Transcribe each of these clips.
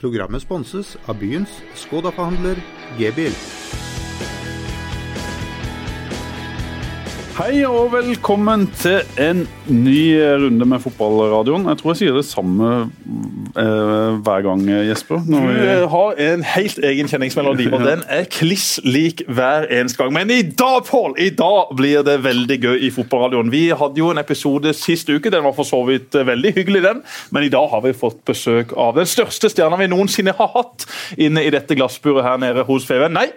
Programmet sponses av byens Skoda-forhandler G-bil. Hei og velkommen til en ny runde med fotballradioen. Jeg tror jeg sier det samme eh, hver gang, Jesper. Du vi... eh, har en helt egen kjenningsmelodi, og den er kliss lik hver eneste gang. Men i dag, Pål, i dag blir det veldig gøy i fotballradioen. Vi hadde jo en episode sist uke, den var for så vidt eh, veldig hyggelig, den. Men i dag har vi fått besøk av den største stjerna vi noensinne har hatt inne i dette glassburet her nede hos Feven. Nei,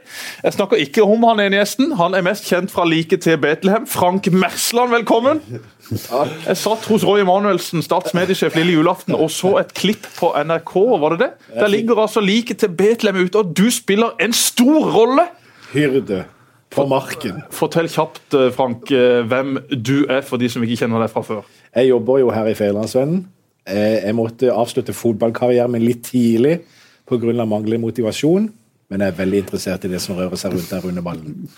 jeg snakker ikke om han ene gjesten. Han er mest kjent fra like til Betlehem. Frank Mersland, velkommen. Jeg satt hos Roy Emanuelsen, statsmediesjef lille julaften, og så et klipp på NRK. var det det? Der ligger altså like til Betlehem ute, og du spiller en stor rolle. hyrde på marken. Fortell kjapt, eh, Frank, eh, hvem du er for de som ikke kjenner deg fra før. Jeg jobber jo her i Fedrelandsvennen. Eh, Jeg måtte avslutte fotballkarrieren min litt tidlig pga. manglende motivasjon. Men jeg er veldig interessert i det som rører seg rundt der under ballen.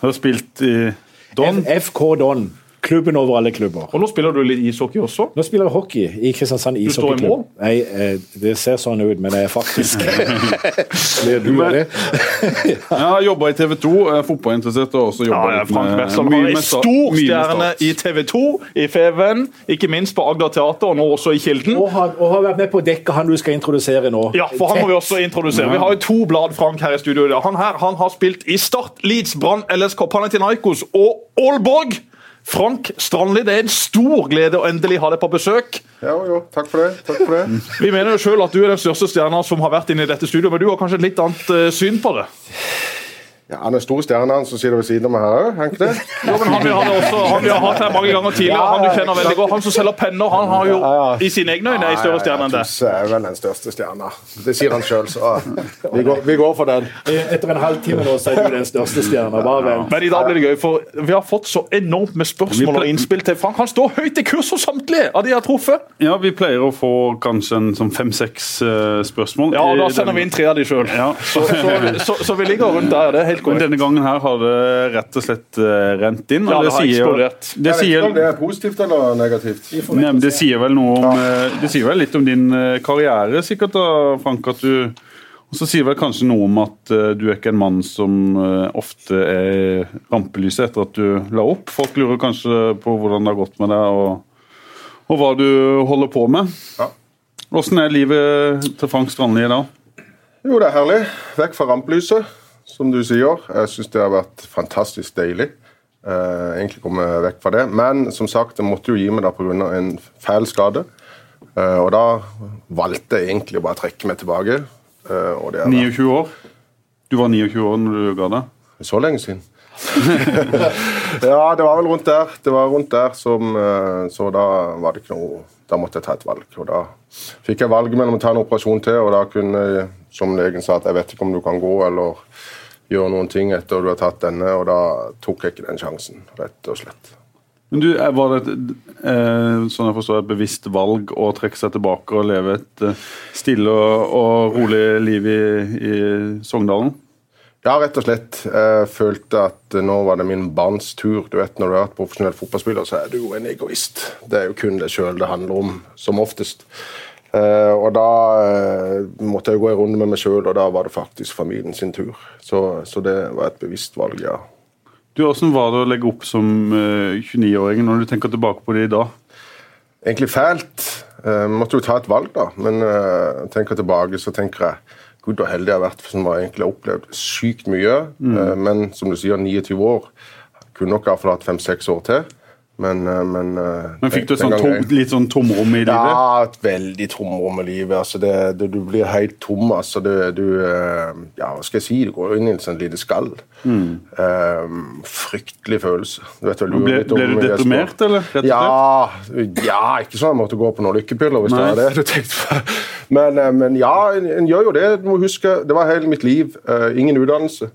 Du har spilt i Don. FK Don. Klubben over alle klubber. Og nå spiller du litt ishockey også. Nå spiller jeg hockey i Kristiansand ishockeyklubb. Du står i mål? Nei, eh, det ser sånn ut, men det er faktisk Blir du av det? Jeg har jobba i TV 2, er fotballinteressert og også jobba ja, Frank mye har en stor stjerne i TV 2, i Feven, ikke minst på Agder Teater, og nå også i Kilden. Og har, og har vært med på å dekke han du skal introdusere nå. Ja, for han må vi også introdusere. Vi har jo to blad Frank her i studio. i dag. Han her han har spilt i Start, Leeds, Brann, LSK, Panathinaikos og Aalborg. Frank Strandli, det er en stor glede å endelig ha deg på besøk. Ja, jo, takk for det. Takk for det. Vi mener jo selv at du er den største stjerna som har vært inne i dette studioet, men du har kanskje et litt annet eh, syn på det? Ja, Han er stor stjerne, han som sitter ved siden av meg her òg, er han ikke det? Jo, men han, vi også, han vi har hatt her mange ganger tidligere, han du kjenner veldig godt. Han som selger penner, han har jo i sine egne øyne ei større stjerne enn det. Tusse er vel den største stjerna. Det sier han sjøl, så vi går, vi går for den. Etter en halvtime nå så er du den største stjerna. Bare vent. Men i dag blir det gøy, for vi har fått så enormt med spørsmål og innspill til Frank. Han står høyt i kurs hos samtlige av de jeg har truffet. Ja, Vi pleier å få kanskje en sånn fem-seks eh, spørsmål. Ja, og da sender vi inn tre av de sjøl. Ja. Så, så, så, så vi ligger rundt der. Det er helt Men denne gangen her har det rett og slett eh, rent inn. og Ja, det har sier. Det sier, det er positivt eller negativt. Nei, men det sier vel noe om eh, Det sier vel litt om din eh, karriere, sikkert, da, Frank. at du og så sier vel kanskje noe om at du er ikke en mann som ofte er rampelyset etter at du la opp. Folk lurer kanskje på hvordan det har gått med deg, og, og hva du holder på med. Ja. Åssen er livet til Frank Strandli i dag? Jo, det er herlig. Vekk fra rampelyset, som du sier. Jeg syns det har vært fantastisk deilig. Uh, egentlig komme vekk fra det. Men som sagt, jeg måtte jo gi meg da pga. en fæl skade. Uh, og da valgte jeg egentlig å bare trekke meg tilbake. Uh, har 29 år? Du var 29 år når du ga deg? så lenge siden. ja, det var vel rundt der. Det var rundt der som eh, Så da var det ikke noe Da måtte jeg ta et valg. Og da fikk jeg valget mellom å ta en operasjon til, og da kunne som legen sa, at jeg vet ikke om du kan gå eller gjøre noen ting etter du har tatt denne, og da tok jeg ikke den sjansen, rett og slett. Men du, Var det et, eh, sånn jeg forstår, et bevisst valg å trekke seg tilbake og leve et eh, stille og rolig liv i, i Sogndalen? Ja, rett og slett. Jeg følte at nå var det min barns tur. Du vet, Når du har vært profesjonell fotballspiller, så er du jo en egoist. Det er jo kun deg sjøl det handler om, som oftest. Eh, og da eh, måtte jeg gå en runde med meg sjøl, og da var det faktisk familien sin tur. Så, så det var et bevisst valg, ja. Du, Hvordan var det å legge opp som eh, 29-åring, når du tenker tilbake på det i dag? Egentlig fælt. Eh, måtte jo ta et valg, da. Men eh, tenker tilbake, så tenker jeg Gud, så heldig jeg har vært som har egentlig opplevd sykt mye. Mm. men som du sier, 29 år. Kunne nok iallfall hatt fem-seks år til. Men, eh, men, eh, Men Fikk du sånn tom, litt sånn tomrom i livet? Ja, et veldig tomrom i livet. Altså det, det, du blir helt tom. Altså det, du eh, Ja, hva skal jeg si? Du går inn i et sånt lite skall. Eh, fryktelig følelse. Du vet, du Mm. Ble, ble du detomert, eller? Ja, ja, ikke sånn at jeg måtte gå på noen lykkepiller, hvis Nei. det var det du tenkte på. Men, men ja, en, en gjør jo det. Du må huske, det var hele mitt liv. Uh, ingen utdannelse.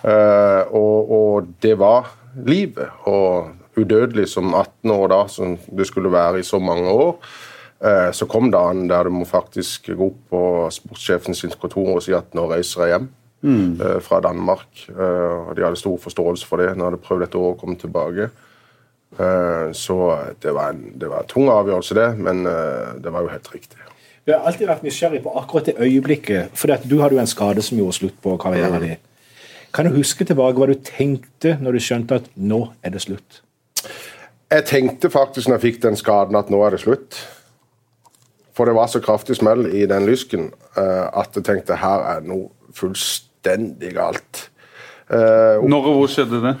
Uh, og, og det var livet. Og udødelig som 18 år da, som det skulle være i så mange år. Eh, så kom dagen der du må faktisk gå opp på sportssjefen sin kontor og si at nå reiser jeg hjem. mm. fra Danmark. Eh, og de hadde stor forståelse for det. Når jeg hadde prøvd et år å komme tilbake. Eh, Så det var, en, det var en tung avgjørelse, det, men eh, det var jo helt riktig. Jeg har alltid vært nysgjerrig på akkurat det øyeblikket. For du hadde jo en skade som gjorde slutt på karrieren din. Kan du huske tilbake hva du tenkte når du skjønte at nå er det slutt? Jeg tenkte faktisk når jeg fikk den skaden at nå er det slutt. For det var så kraftig smell i den lysken eh, at jeg tenkte her er noe fullstendig galt. Eh, Når og hvor skjedde det?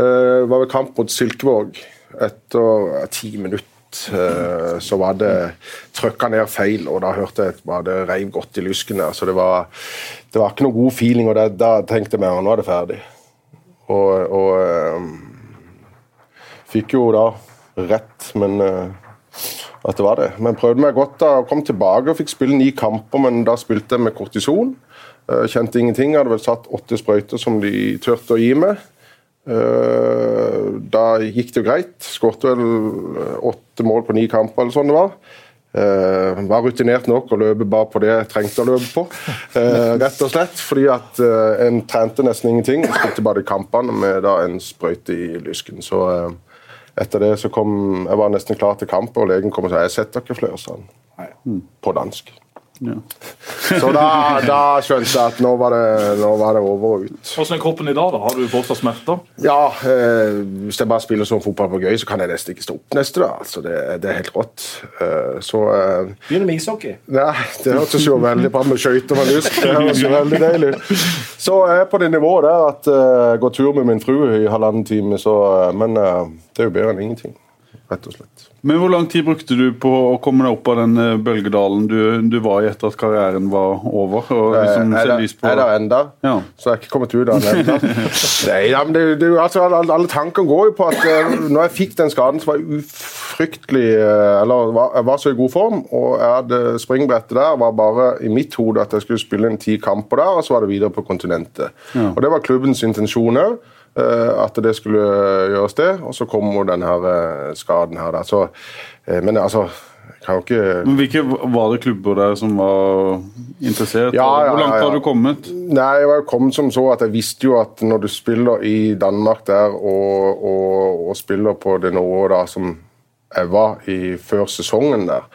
Eh, Det var ved kamp mot Silkeborg. Etter ti minutter så var det trykka ned feil, og da hørte jeg at det reiv godt i lysken der. Så det var, det var ikke noe god feeling, og det, da tenkte jeg meg at nå er det ferdig. Og, og fikk jo da rett, men eh, at det var det. Men prøvde meg godt da, kom tilbake og fikk spille ni kamper, men da spilte jeg med kortison. Eh, Kjente ingenting. Hadde vel satt åtte sprøyter som de turte å gi meg. Eh, Da gikk det jo greit. Skårte vel åtte mål på ni kamper, eller sånn det var. Uh, var rutinert nok og løpe bare på det jeg trengte å løpe på. Uh, rett og slett fordi at uh, en trente nesten ingenting. Spilte bare de kampene med da en sprøyte i lysken. Så eh, etter det så kom Jeg var nesten klar til kamp, og legen kom og sa jeg setter ikke flere, sa han. På dansk. Ja. Så da, da skjønte jeg at nå var det, nå var det over og ut. Hvordan er kroppen i dag? da? Har du fortsatt smerter? Ja, eh, hvis jeg bare spiller sånn fotball på gøy, så kan jeg nesten ikke stå opp neste dag. Altså, det, det er helt rått. Eh, så eh, Begynner med ishockey. Nei, det hørtes jo veldig bra med skøyter og lyst. Det høres jo veldig deilig ut. Så jeg er på det nivået der at eh, jeg går tur med min frue i halvannen time, så, eh, men eh, det er jo bedre enn ingenting. Rett og slett. Men hvor lang tid brukte du på å komme deg opp av den eh, bølgedalen du, du var i etter at karrieren var over? Og liksom Eh, er, det, på er det enda? Ja. Så jeg er ikke kommet ut av det ennå. Ja, men det, det, altså, alle, alle tanker går jo på at eh, når jeg fikk den skaden, så var jeg ufryktelig Eller var, jeg var så i god form, og jeg hadde springbrettet der var bare i mitt hode at jeg skulle spille en ti kamper der, og så var det videre på kontinentet. Og Det var klubbens intensjon òg. At det skulle gjøres det, og så kom jo denne eh, skaden her. Da. Så, eh, men altså kan jo ikke Men Hvilke var det klubber der som var interessert? Ja, ja, Hvor langt har du kommet? Nei, jeg var jo kommet som så at jeg visste jo at når du spiller i Danmark der og, og, og spiller på det nivået da som jeg var i før sesongen der,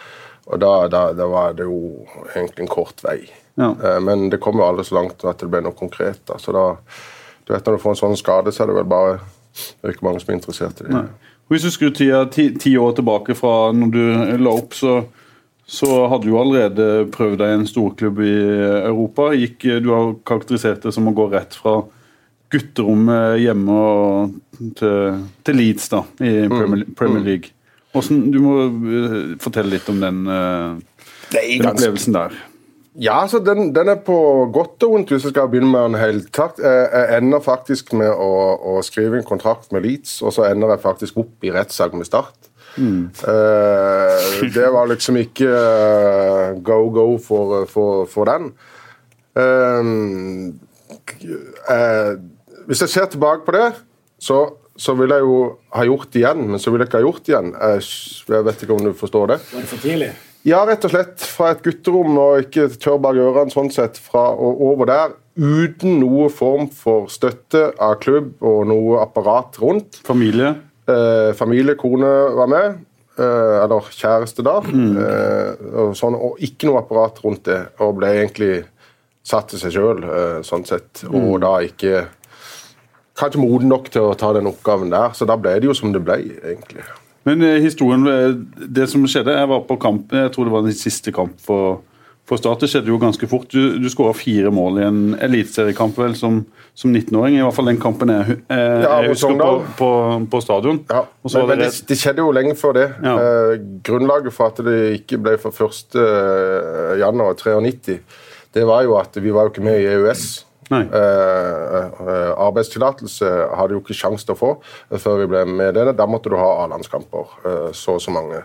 og da, da, da var det jo egentlig en kort vei. Ja. Eh, Men det kom jo aldri så langt at det ble noe konkret. da, så da, du vet Når du får en sånn skade, så er det vel bare det er ikke mange som er interessert i det. Hvis du skrur tida ti, ti år tilbake fra når du la opp, så, så hadde du allerede prøvd deg i en storklubb i Europa. Gikk, du har karakterisert det som å gå rett fra gutterommet hjemme til, til Leeds da, i Premier, Premier League. Hvordan, du må eh, fortelle litt om den, eh, den opplevelsen der. Ja, så den, den er på godt og vondt, hvis jeg skal begynne med den helt takt. Jeg, jeg ender faktisk med å, å skrive en kontrakt med Leeds, og så ender jeg faktisk opp i rettssak med Start. Eh, det var liksom ikke eh, go-go for, for, for den. Eh, eh, hvis jeg ser tilbake på det, så, så vil jeg jo ha gjort det igjen, men så vil jeg ikke ha gjort det igjen. Jeg, jeg vet ikke om du forstår det. Var det for tidlig? Ja, rett og slett. Fra et gutterom og ikke tørr bak ørene, sånn sett, fra og over der, uten noe form for støtte av klubb og noe apparat rundt. Familie? Eh, familie, kone var med. Eh, eller kjæreste, da. Eh, og, sånn, og ikke noe apparat rundt det. Og ble egentlig satt til seg sjøl, eh, sånn sett. Og da ikke Kanskje moden nok til å ta den oppgaven der. Så da ble det jo som det ble, egentlig. Men eh, historien, eh, det som skjedde, jeg var på kamp, jeg tror det var den siste kamp for, for Start. Det skjedde jo ganske fort. Du, du skåra fire mål i en eliteseriekamp vel, som, som 19-åring. I hvert fall den kampen jeg, eh, jeg husker på, på, på stadion. Ja, men, men det det, skjedde jo lenge før det. Ja. Eh, grunnlaget for at det ikke ble for 1. eh, januar 93, det var jo at vi var jo ikke med i EØS. Eh, eh, arbeidstillatelse hadde jo ikke sjanse til å få før vi ble med det. Da måtte du ha A-landskamper, eh, så og så mange.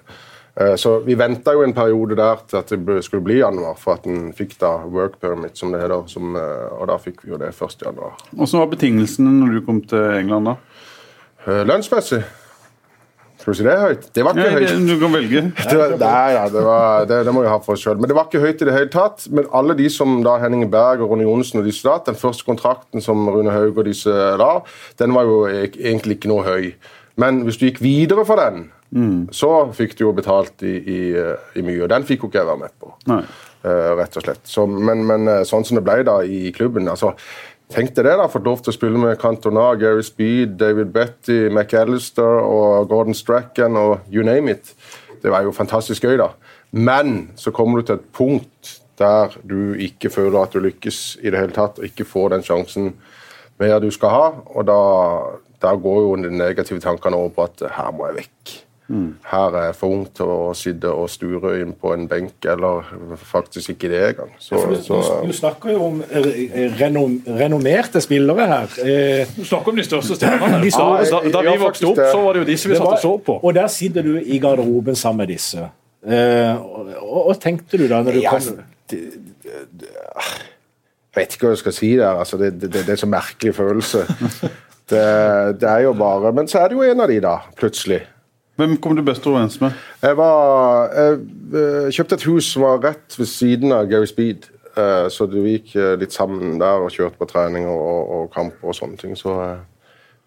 Eh, Så vi venta jo en periode der til at det skulle bli januar, for at en fikk da work permit, som det heter. Som, og da fikk vi jo det 1. januar. Hvordan var betingelsene når du kom til England da? Lønnsmessig Du si det er høyt? Det var ikke høyt. du kan velge. Det var, nei, ja, det, var, det, det må vi ha for oss sjøl. Men det var ikke høyt i det hele tatt. Men alle de som da Henning Berg og Rune Johnsen og disse da, den første kontrakten som Rune Haug og disse la, den var jo egentlig ikke noe høy. Men hvis du gikk videre for den, så fikk du jo betalt i, i, i mye, og den fikk jo ikke jeg være med på. Nei. Uh, rett og slett. Så, men, men eh, sånn som det ble da i klubben altså, Tenk deg det, da. Fått lov til å spille med Cantona, Gary Speed, David Betty, McAllister og Gordon Strachan og you name it. Det var jo fantastisk gøy, da. Men så kommer du til et punkt der du ikke føler at du lykkes i det hele tatt, og ikke får den sjansen mer du skal ha. Og da, da går jo de negative tankene over på at her må jeg vekk. Her er jeg for ung til å sitte og sture inn på en benk, eller faktisk ikke det engang. Så, så, Du snakker jo om eh, renom, renommerte spillere her. Eh, Du snakker om de største stjernene. De så- da, da, da vi Ja, vokste opp, det. så var det jo disse vi det satt og så på. Og der sitter du i garderoben sammen med disse. Eh, og, og, og tenkte du da når du Ja, kom Jeg vet ikke hva jeg skal si der. Altså, det, det, det er så merkelig følelse. Det, det er jo bare Men så er det jo en av de, da, plutselig. Hvem kom du best overens med? Jeg, var, jeg eh, kjøpte et hus som var rett ved siden av Gary Speed. eh, Så vi gikk eh, litt sammen der og kjørte på trening og, og, og kamper og sånne ting. Så,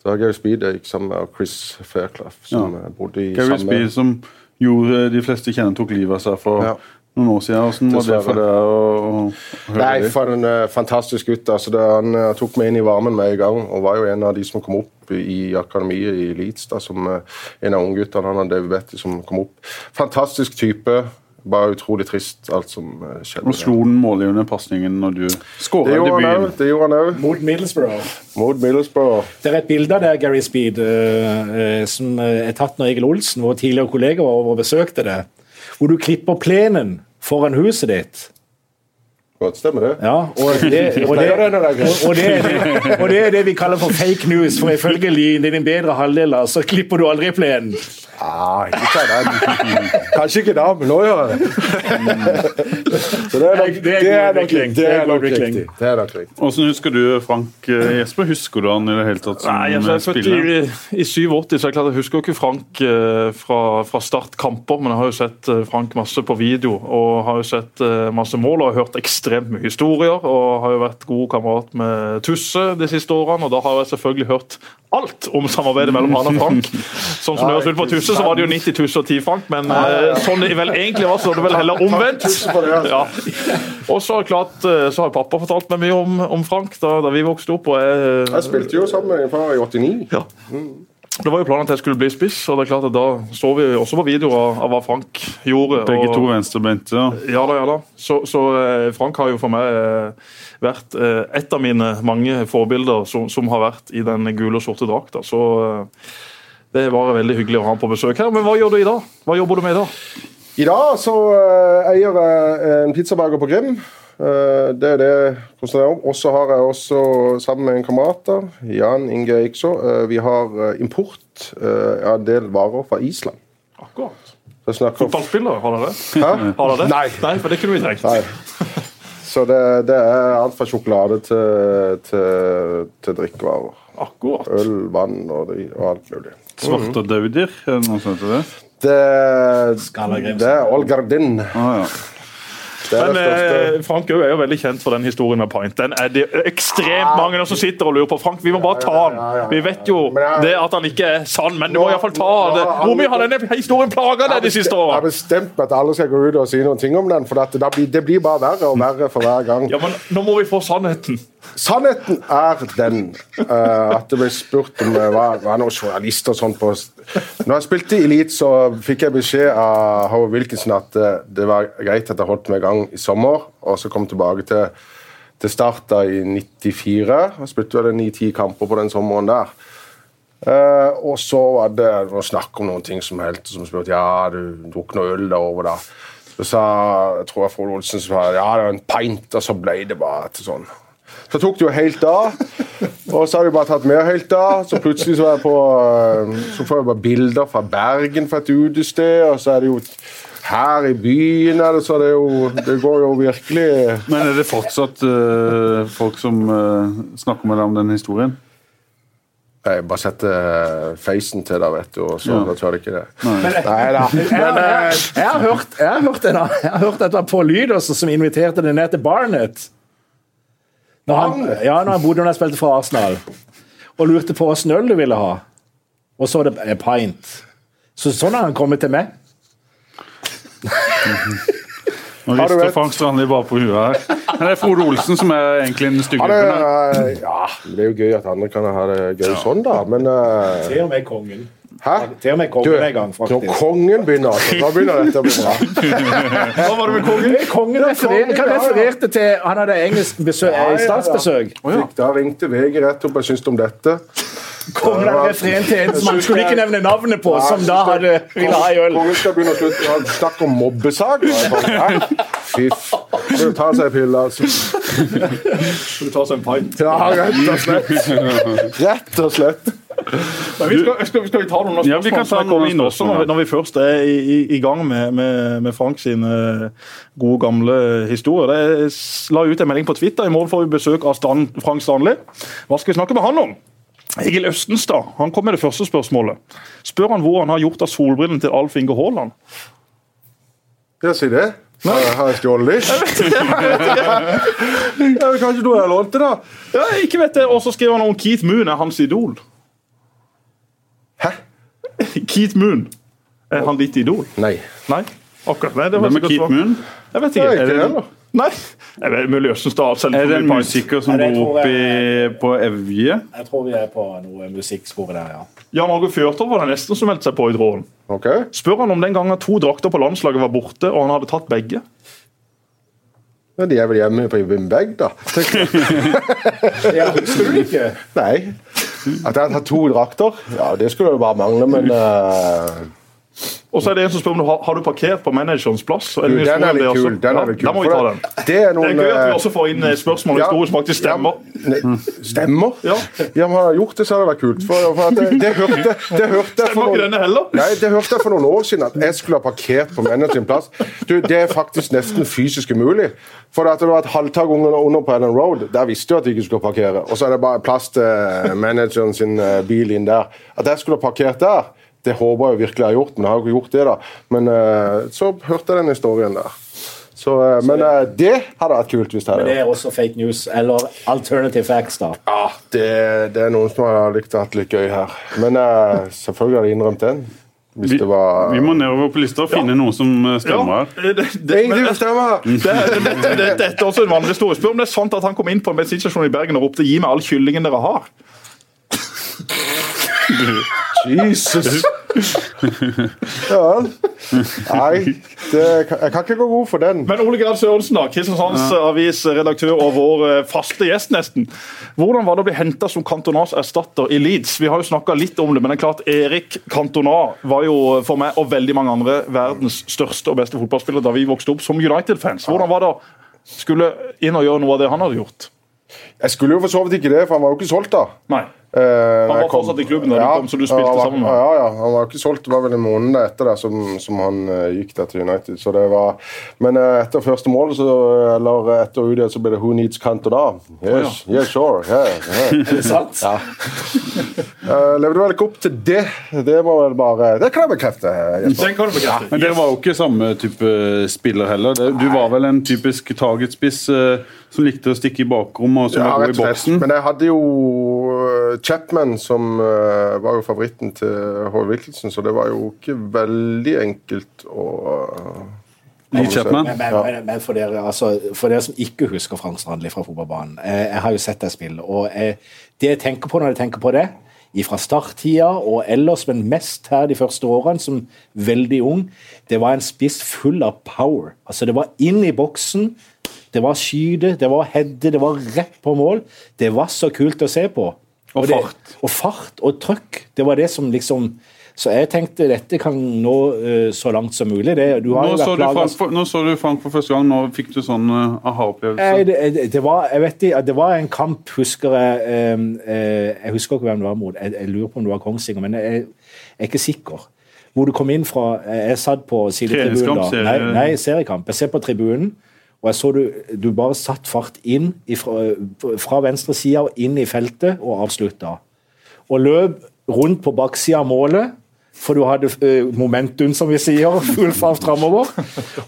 så Gary Speed jeg gikk sammen med Chris Fairclough, som Ja. bodde i Gary samme Speed, som gjorde de fleste kjenner tok livet av seg for Ja. Noen år siden. Hvordan var det for deg å, å, høre Nei, for en uh, fantastisk gutt. Altså, det, han uh, tok meg inn i varmen med en gang, og var jo en av de som kom opp i akademiet i Leeds. da, som uh, En av ungguttene, han hadde David som kom opp. Fantastisk type. Bare utrolig trist, alt som skjedde. Og slo den målgivende pasningen når du skåra i debuten. Det gjorde han òg. mot Middlesbrough. Mot Middlesbrough. Det er et bilde av deg, Gary Speed, som er tatt når Egil Olsen, vår tidligere kollega, var over og besøkte det. Hvor du klipper plenen foran huset ditt. Godt stemmer det. Ja, og det, og, det, og, det, det, og det er det vi kaller for fake news, for ifølge Lien, din bedre halvdel, så klipper du aldri plenen. Ah, ikke den. Kanskje ikke da, men nå gjør jeg det. Så det er nok, Det er det er nok, det er nok riktig. Det er nok riktig. Hvordan husker du Frank eh, Jesper? Husker du han i det hele tatt som Nei, altså, jeg er født spiller? i, i 87, så jeg, klart, jeg husker ikke Frank eh, fra, fra start kamper, men jeg har jo sett eh, Frank masse på video og har jo sett masse mål og har hørt ekstremt mye historier. Og har jo vært god kamerat med Tusse de siste årene, og da har jeg selvfølgelig hørt alt om samarbeidet mellom han og Frank. Sånn som det høres ut på Tusse, så var det jo 90 Tusse og 10 Frank, men eh, sånn det vel egentlig var, så var det vel heller omvendt. Ja. Og så klart, eh, så har pappa fortalt meg mye om, om Frank da, da vi vokste opp. og jeg, Jeg spilte jo sammen med far i 89. ja. Det var jo planen at jeg skulle bli spiss, og det er klart at da så vi også på videoer av, av hva Frank gjorde. Begge og, to venstrebeinte. Ja. Ja da, ja da. Så, så eh, Frank har jo for meg eh, vært eh, et av mine mange forbilder som, som har vært i den gule og sorte drakta. Så det var veldig hyggelig å ha ham på besøk her. Men hva gjør du i dag? Hva jobber du med i dag? I dag så eier jeg en pizzaburger på Grim. Eh, det er det jeg konsentrerer om. Og så har jeg også, sammen med en kamerat, Jan Inge Eikså, eh, vi har eh, import eh, av en del varer fra Island. Akkurat. Så snakker Fotballspiller, har dere det? Hæ? Har dere det? Nei. Nei, for det kunne vi trengt. Nei. Så det, det er alt fra sjokolade til, til, til drikkevarer. Akkurat. Øl, vann og, de, og alt mulig. Svarte daudier, er det noe som heter det? Det, det er Olgardin. Ah, ja. Men eh, Frank er jo veldig kjent for den historien med Pint. Den er det ekstremt mange som sitter og lurer på. Frank, vi må bare ta den. Vi vet jo det at han ikke er sann, men du må iallfall ta nå- Hvor mye har denne historien plaga deg de siste årene? Jeg har bestemt at alle skal gå ut og si noen ting om den, for det, blir, det blir bare verre og verre for hver gang. Ja, men nå må vi få sannheten. Sannheten er den uh, at det ble spurt om jeg var, var noen journalist og sånn på Når jeg spilte i Elite, så fikk jeg beskjed av Howard Wilkinson at det, det var greit at jeg holdt meg i gang i sommer, og så kom tilbake til, til start i 94. Jeg spilte vel ni-ti kamper på den sommeren der. Uh, og så var det noe snakk om noen ting som helt som spurte ja, du tok noe øl derover da. Så sa jeg tror jeg Frode Olsen sa ja, det var en pint, og så ble det bare til sånn. Så tok det jo helt av, og så har de bare tatt mer helt av. Så plutselig så, jeg på, eh, så får jeg bare bilder fra Bergen fra et utested, og så er det jo her i byen er det, så det, er jo, det går jo virkelig Men er det fortsatt uh, folk som uh, snakker med deg om den historien? Jeg bare setter facen til deg, vet du, og så Ja. tør du ikke det. Men, Nei da. jeg, jeg, jeg, har hørt, jeg har hørt, en, jeg har hørt at det var på Lyd også, som inviterte deg ned til Barnet. Når han, ja, når han bodde når jeg spilte for Arsenal. Og lurte på åssen øl du ville ha. Og så er det en pint. Så sånn har han kommet til meg. Nå Har du rister Frank Strandli bare på huet her. Men det er Frode Olsen som er egentlig den stygge Ja, det, gutten her. er- ja, det er jo gøy at andre kan ha det gøy sånn, da. Men eh, Til og med kongen. Hæ? Til og med kongen kongen i gang, faktisk. når kongen begynner, altså, da begynner dette å bli bra. Hva var det med kongen? Kongen refererte, hva refererte til Han hadde engelsk besøk, Ja, ja, ja. statsbesøk. Fikk, da ringte VG rett opp og syntes om dette. Kongen hadde referert til en som han skulle ikke nevne navnet på, som da hadde ville ha i øl. Kongen skal begynne å slutte å snakke om mobbesaker. Fy f... Må ta seg en pille, altså. Skal du ta seg en pint? Ja, rett og slett. Rett og slett. Men vi skal, skal, skal vi ta noen av Ja, vi kan ta noen inn også, spørsmål, når, vi- først er i, i, i gang med, med, med Frank sine gode, gamle historier. Jeg la ut en melding på Twitter. I morgen får vi besøk av Stan, Frank Stanley. Hva skal vi snakke med han om? Egil Østenstad han kom med det første spørsmålet. Spør han hvor han har gjort av solbrillene til Alf Inge Haaland. Ja, si det. Har jeg- har jeg stjålet de? Ja, men Kanskje du har lånt det, da? Ja, ikke vet det. Og så skriver han om Keith Moon er hans idol. Keith Moon. Er han ditt idol? Nei. Nei? Akkurat. Nei, det var Hvem er Keith. Moon? Jeg vet Nei, ikke. Er det nei. Jeg vet, mulig Østenstad. selv Er det en musiker som går opp bor tror jeg- i- på Evje? Jeg tror vi er på noe musikkspor der, ja. Jan Åge Fjørtoft var det nesten som meldte seg på i tråden. Okay. Spør han om den gangen to drakter på landslaget var borte, og han hadde tatt begge. Ja, de er vel hjemme på en bag, da. ja husker du ikke? Nei. At jeg har to drakter? Ja, det skulle jo bare mangle, men eh, Og så er det en som spør om du har, har du parkert på managerens plass. Du, Den er litt kul. Den er litt kul. Da må vi ta den. Det er Det er gøy at vi eh, også får inn eh, spørsmål om ja, historie som faktisk stemmer. Ja, ne- stemmer? Ja. Ja, men har jeg gjort det, så hadde det vært kult. For, for at det, det hørte, det hørte Stemmer ikke noen, denne heller? Nei, det hørte jeg for noen år siden, at jeg skulle ha parkert på managerens plass. Du, Det er faktisk nesten fysisk umulig. For at det var et halvtak under, på Ellen Road, der visste du at de ikke skulle parkere. Og så er det bare plass til manageren sin eh, bil inn der. At jeg skulle ha parkert der, det håper jeg virkelig jeg har gjort, men jeg har jo ikke gjort det, da. Men eh, så hørte jeg den historien der. Så, eh, men eh, det hadde vært kult hvis det hadde Men det er også fake news, eller alternative facts, da. Ja, det, det er noen som har likt å ha litt gøy her. Men selvfølgelig hadde jeg innrømt den. Hvis Vi, det var vi må nedover på lista og finne noe som eh, stemmer her. det, det, det, stemmer! det, det, det, det, dette er også en vanlig historie. Spør om det er sant at han kom inn på en bensinstasjon i Bergen og ropte 'gi meg all kyllingen dere har'. Jesus! Ja vel. Nei, det, jeg kan ikke gå god for den. Men Ole Gerhard Sørensen, da, Kristiansands Avis redaktør og vår eh, faste gjest, nesten. Hvordan var det å bli henta som Cantonas erstatter i Leeds? Vi har jo snakka litt om det, men det er klart Erik Cantona var jo for meg og veldig mange andre verdens største og beste fotballspiller da vi vokste opp som United-fans. Hvordan var det å skulle inn og gjøre noe av det han hadde gjort? Jeg skulle jo for så vidt ikke det, for han var jo ikke solgt da. Nei. Eh, Han var fortsatt i klubben da du kom, så du spilte var, sammen med Ja, ja, han var ikke solgt. Det var vel en måned etter det som, som han uh, gikk der til United. Så det var, men uh, etter første mål, så, eller etter UD, så ble det 'Who needs Cantona?' Yes, yes, sure. Yeah, yeah. Er det sant? Ja. uh, levde vel ikke opp til det. Det må vel bare Det kan jeg bekrefte. Den kan du bekrefte. Men dere var jo ikke samme type spiller heller. Du var vel en typisk targetspiss uh, som likte å stikke i bakrommet og som Ja, var god i boksen. Men jeg hadde jo eh, Chapman, som eh, var jo favoritten til Håvard Wilkinson, så det var jo ikke veldig enkelt å uh, Lee Chapman. Men, men, men, men for, dere, altså, for dere som ikke husker Frank Strandli fra fotballbanen jeg, Jeg har jo sett deg spille. og jeg, Det jeg tenker på når jeg tenker på det, fra starttida og ellers, men mest her de første årene, som veldig ung, det var en spiss full av power. Altså Det var inn i boksen, det var skyte, det var heade, det var rett på mål. Det var så kult å se på. Og det, fart. Og fart og trøkk. Det var det som liksom Så jeg tenkte dette kan nå uh, så langt som mulig. Det, du har Nå så, du plaget- for, nå så du Frank for første gang. Nå fikk du sånn uh, aha-opplevelse. det, det- det var jeg vet det var en kamp, husker jeg um, uh, Jeg husker ikke hvem det var mot. Jeg, jeg lurer på om det var Kongsvinger, men jeg, jeg er ikke sikker. Hvor du kom inn fra Jeg satt på sidetribunen da. Nei, nei, seriekamp. Jeg ser på tribunen, og jeg så du, du bare satt fart inn ifra, fra venstre side og inn i feltet og avslutta. Og løp rundt på baksida av målet. For du hadde uh, momentum, som vi sier, full fart framover.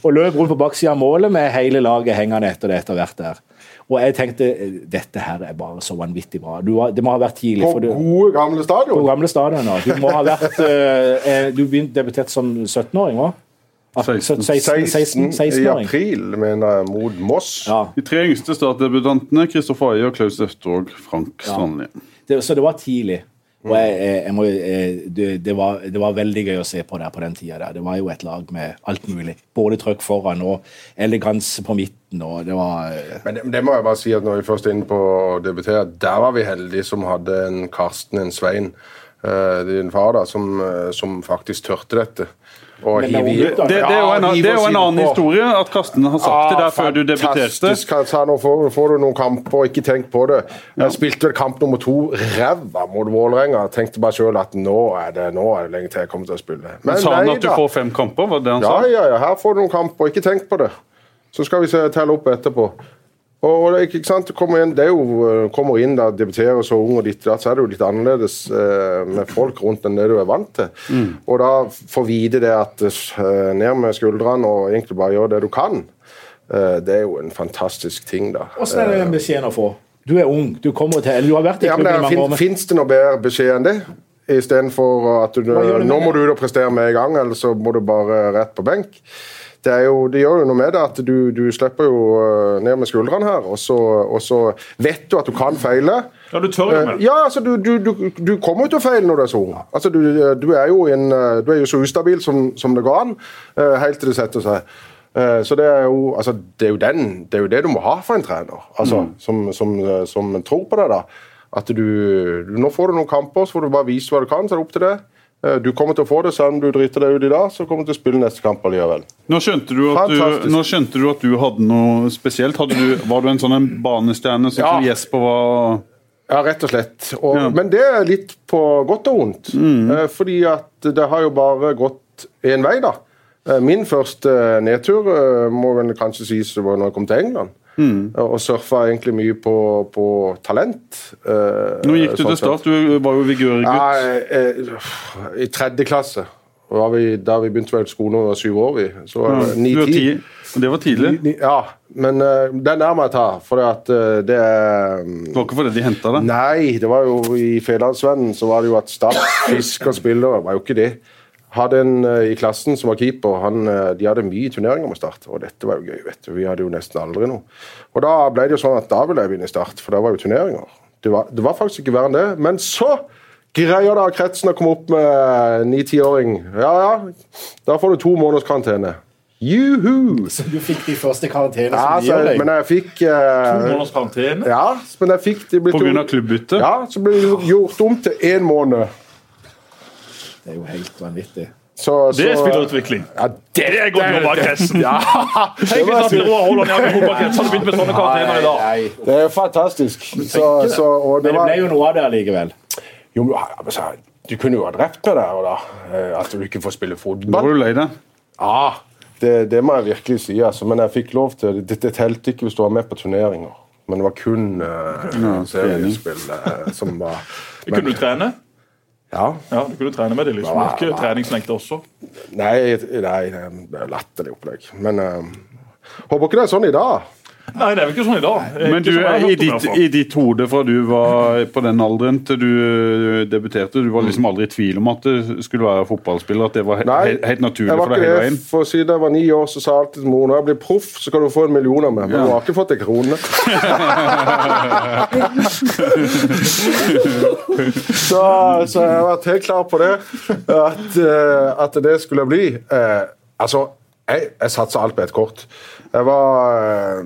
Og løp rundt på baksida av målet med hele laget hengende etter det etter hvert der. Og jeg tenkte eh, dette her er bare så vanvittig bra. Du, har- det må ha vært tidlig. På for du, gode, gamle på stadion. ja. Du må ha vært eh, Du begynte debutert som 17-åring, hva? 16. 16, 16, 16 i april, mener jeg, mot Moss. Ja. De tre yngste startdebutantene, Kristoffer Ayer, Klaus Eftervåg, Frank Strandli. Ja. så det var tidlig. Og jeg, jeg, jeg må, jeg, det, det, var, det var veldig gøy å se på der på den tida. Der. Det var jo et lag med alt mulig. Både trøkk foran og eleganse på midten. og det var... Men det, det må jeg bare si at når vi først er inne på å debutere, der var vi heldige som hadde en Karsten, en Svein, eh, din far, da, som, eh, som faktisk tørte dette. Og Men det hive- unggutter. Det, det er jo en, det er jo en annen historie at Karsten har sagt det der før du debuterte. Fantastisk. Nå får, får du noen kamper, og ikke tenk på det. Jeg spilte vel kamp nummer to ræva mot Vålerenga. Tenkte bare sjøl at nå er, det, nå er det lenge til jeg kommer til å spille. Men Sa han nei at du da. får fem kamper? Var det han Ja, sa? ja, ja, her får du noen kamper, ikke tenk på det. Så skal vi se, telle opp etterpå. Og, er ikke sant, du kommer inn, det er jo, eh, kommer inn da, debuterer så ung og ditt da, så er det jo litt annerledes eh, med folk rundt enn det du er vant til. Mm. Og da få vite det at eh, ned med skuldrene og egentlig bare gjøre det du kan, eh, det er jo en fantastisk ting, da. Hvordan er det den beskjeden å få? Du er ung. Du kommer til, eller du har vært i Ja, men i mange år. men- Fins det noe bedre beskjed enn det? Istedenfor at du, du nå må du ut og prestere med en gang, eller så må du bare rett på benk. Det, jo, det gjør jo noe med det at du, du slipper jo øh, ned med skuldrene her, og så, og så vet du at du kan feile. Ja, du tør jo Eh, med. Ja, altså du, du, du, du kommer jo til å feile når du er så ung. Altså, du, du, er jo en, eh, du er jo så ustabil som, som det går an, eh, helt til det setter seg. Eh, Så det er, jo, altså, det, er jo den, det er jo det du må ha for en trener, altså, som, som, eh, som tror på deg. da. At du, du, Nå får du noen kamper, så får du bare vise hva du kan. så er det opp til det. Eh, Du kommer til å få det, selv om du driter deg ut i dag, så kommer du til å spille neste kamp allikevel. Nå skjønte, du at du, nå skjønte du at du hadde noe spesielt. Hadde du, var du en sånn en banestjerne sånn som Ja. Jesper var? Ja, rett og slett. Og, Ja. Men det er litt på godt og vondt. Mm. fordi at det har jo bare gått én vei, da. Eh, min første nedtur eh, må vel kanskje sies det var når jeg kom til England. Eh, Og surfa egentlig mye på, på talent. eh, Nå gikk du sånn til start, du var jo vigørgutt. Ja, eh, I tredje klasse. Var vi, da vi begynte vel skolen da vi var syv år. vi. Så var det var ni-ti. ti. Det var tidlig. Ni- Ja, men uh, den er må jeg ta. For at uh, det er um, Det var ikke fordi de henta deg. Nei, det var jo i Fedlandsvennen så var det jo at Start fisker spillere. var jo ikke det. Hadde en eh, i klassen som var keeper, han, eh, de hadde mye turneringer med Start. Og dette var jo gøy, vet du. Vi hadde jo nesten aldri noe. Og da ble det jo sånn at da ville jeg vinne i Start, for da var jo turneringer. Det var, det var faktisk ikke verre enn det. Men så greier da kretsen å komme opp med ni-tiåring. Ja ja, da får du to måneders karantene. Juhu! Så du fikk de første karantene Ja, som de gjør deg? men jeg fikk To Måneders karantene. Ja, men jeg fikk de ble På grunn av klubbbytte? Ja, så ble det gjort om til én måned. Det er jo helt vanvittig. Så, Det er spillerutvikling. Ja, det, Det er godt jobba, Kressen. Ja, Tenk hvis Roar Haaland Fotballkrets hadde begynt med sånne karakterer i dag. Det er fantastisk. Så, så, og det Men det ble jo noe av det allikevel. jo, men, du kunne jo ha drept meg der og da. eh, At du ikke får spille fotball. var du lei deg. Ja, det, det må jeg virkelig si. Altså. Men jeg fikk lov til det. Det telte ikke hvis du var med på turneringer. Men det var kun uh, seriespill uh, som var Kunne du trene? Ja. Ja, du kunne trene med det. liksom. Nei, Ikke ja. treningsnekter også. Nei, nei, det er latterlig opplegg. Men uh, håper ikke det er sånn i dag. Nei, det er jo ikke sånn i dag. Men du, som i ditt, i ditt hode fra du var på den alderen til du eh, debuterte, du var liksom aldri i tvil om at du skulle være fotballspiller? At det var he Nei, he helt naturlig jeg var for deg ikke hele veien? Nei, For siden jeg var ni år, så sa jeg alltid til mor når jeg blir proff, så kan du få en million av meg. Men Ja. du har ikke fått en krone. så, så jeg har vært helt klar på det. At, eh, at det skulle bli. Eh, altså, jeg, jeg satsa alt på ett kort. Jeg var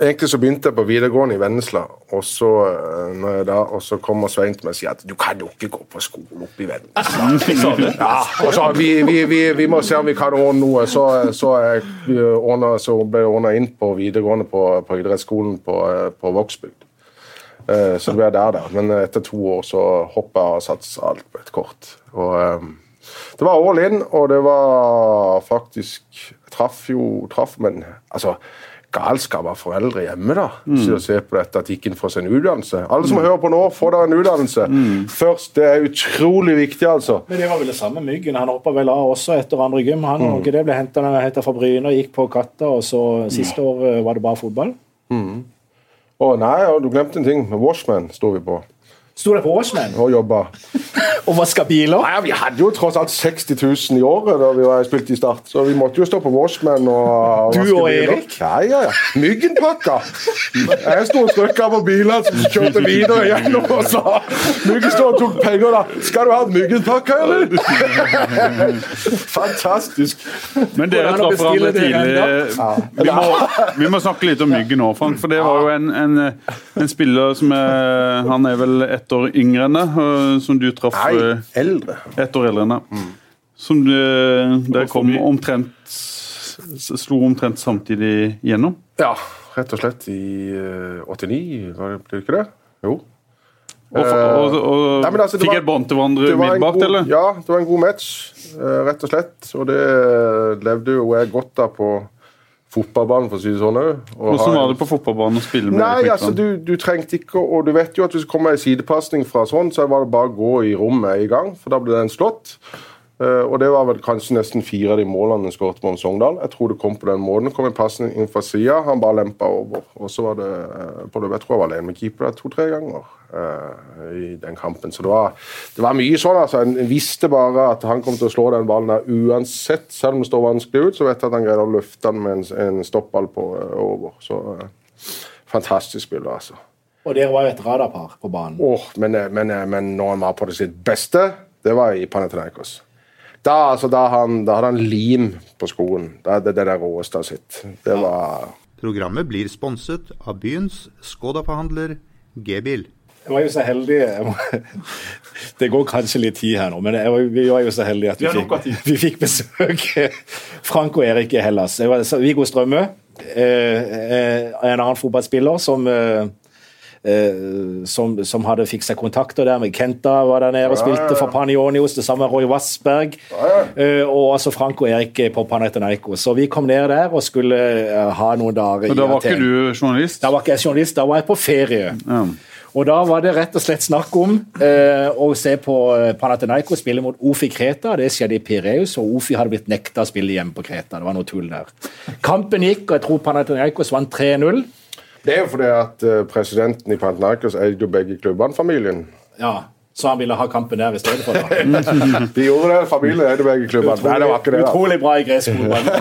Egentlig så begynte jeg på videregående i Vennesla, og så, eh, når jeg da, og så kommer Svein til meg og sier at du kan jo ikke gå på skole oppe i Vennesla. Ja, og så vi, vi, vi, vi må se om vi kan ordne noe. Så, så, jeg ordnet, så ble jeg ordna inn på videregående på, på idrettsskolen på, eh, på Vågsbygd. Eh, Så det ble der, da. Men etter to år så hoppa jeg og satsa alt på et kort. Og eh, det var all in, og det var faktisk Jeg traff jo traff, men altså galskap av foreldre hjemme. da, mm. å se på dette, At de ikke får seg en utdannelse. Alle som hører på nå, få dere en utdannelse. Mm. Først, Det er utrolig viktig, altså. Men Det var vel det samme Myggen. Han hoppa vel av også etter andre gym. Han mm. det ble henta fra Bryne, gikk på Katta, og så siste år eh, var det bare fotball. Mm. Å nei, du glemte en ting. Washman sto vi på. Sto det på Watchmen? Og jobba. og vaska biler? Nei, Vi hadde jo tross alt 60 000 i året da vi var spilt i Start, så vi måtte jo stå på Watchmen og, Du og Erik? Ja, ja, ja. Myggenpakka. Jeg sto og trykka på biler som kjørte videre gjennom og sa Myggen og tok penger, da. Skal du ha myggenpakka, eller? Fantastisk. Men dere traff hverandre tidlig. Vi må, vi må, snakke litt om Myggen nå, Frank. For det var jo en, en, en spiller som er Han er vel et ett år yngre enn deg, eh, som du traff Nei, eh, eldre. Ett år eldre enn deg. Mm. Som dere kom omtrent Slo omtrent samtidig gjennom? Ja, rett og slett i uh, 89, var det, det ikke det? Jo. Og, og, og Nei, altså, fikk var, et bånd til hverandre umiddelbart, eller? Ja, det var en god match, rett og slett. Og det levde jo jeg godt av på fotballbanen, for å si det sånn Hvordan var det på fotballbanen å spille med Nei, altså, du, du, trengte ikke Og du vet jo at hvis det kommer en sidepasning fra sånn, så var det bare å gå i rommet i gang, for da ble den slått. Uh, og det var vel kanskje nesten fire av de målene han skåret mot Sogndal. Jeg tror det kom på den måten. Kom en pasning inn fra sida, han bare lempa over. Og så var det uh, på det, Jeg tror jeg var alene med keeper to-tre ganger uh, i den kampen. Så det var, det var mye sånn. altså. En visste bare at han kom til å slå den ballen der uansett. Selv om det står vanskelig ut, så vet jeg at han greide å løfte den med en, en stoppball på, over. Så fantastisk spiller, altså. Og dere var jo et radarpar på banen. Oh, men, men, men når han var på det sitt beste, det var i Panathinaikos. Da, altså, da, han, da hadde han lim på skoen. Da, det, det der råeste sitt. Det var Programmet blir sponset av byens Skoda-forhandler G-bil. Jeg var jo så heldig Det går kanskje litt tid her nå, men var, vi var jo så heldige at vi, vi fikk, vi fikk besøk Frank og Erik i Hellas. Viggo Strømme, eh, eh, en annen fotballspiller som Eh, som, som, hadde fiksa kontakter der med Kenta, var der nede og spilte for Panionios. Det samme Roy Wassberg. Eh, og altså Frank og Erik på Panathinaikos. Så vi kom ned der og skulle eh, ha noen dager Men Da var ikke du journalist? Da var ikke jeg journalist, da var jeg på ferie. Ja. Og Da var det rett og slett snakk om eh, å se på Panathinaikos spille mot Ofi Kreta. Det skjedde i Pireus, og Ofi hadde blitt nekta å spille hjemme på Kreta. Det var noe tull der. Kampen gikk, og jeg tror Panathinaikos vant 3-0. Det er jo fordi at eh, presidenten i Pantanakos eide jo begge klubbene, familien. Ja, så han ville ha kampen der i stedet for, da. De gjorde det, familien eide begge klubbene. Utrolig, Nei, det var ikke det. Utrolig bra i gresk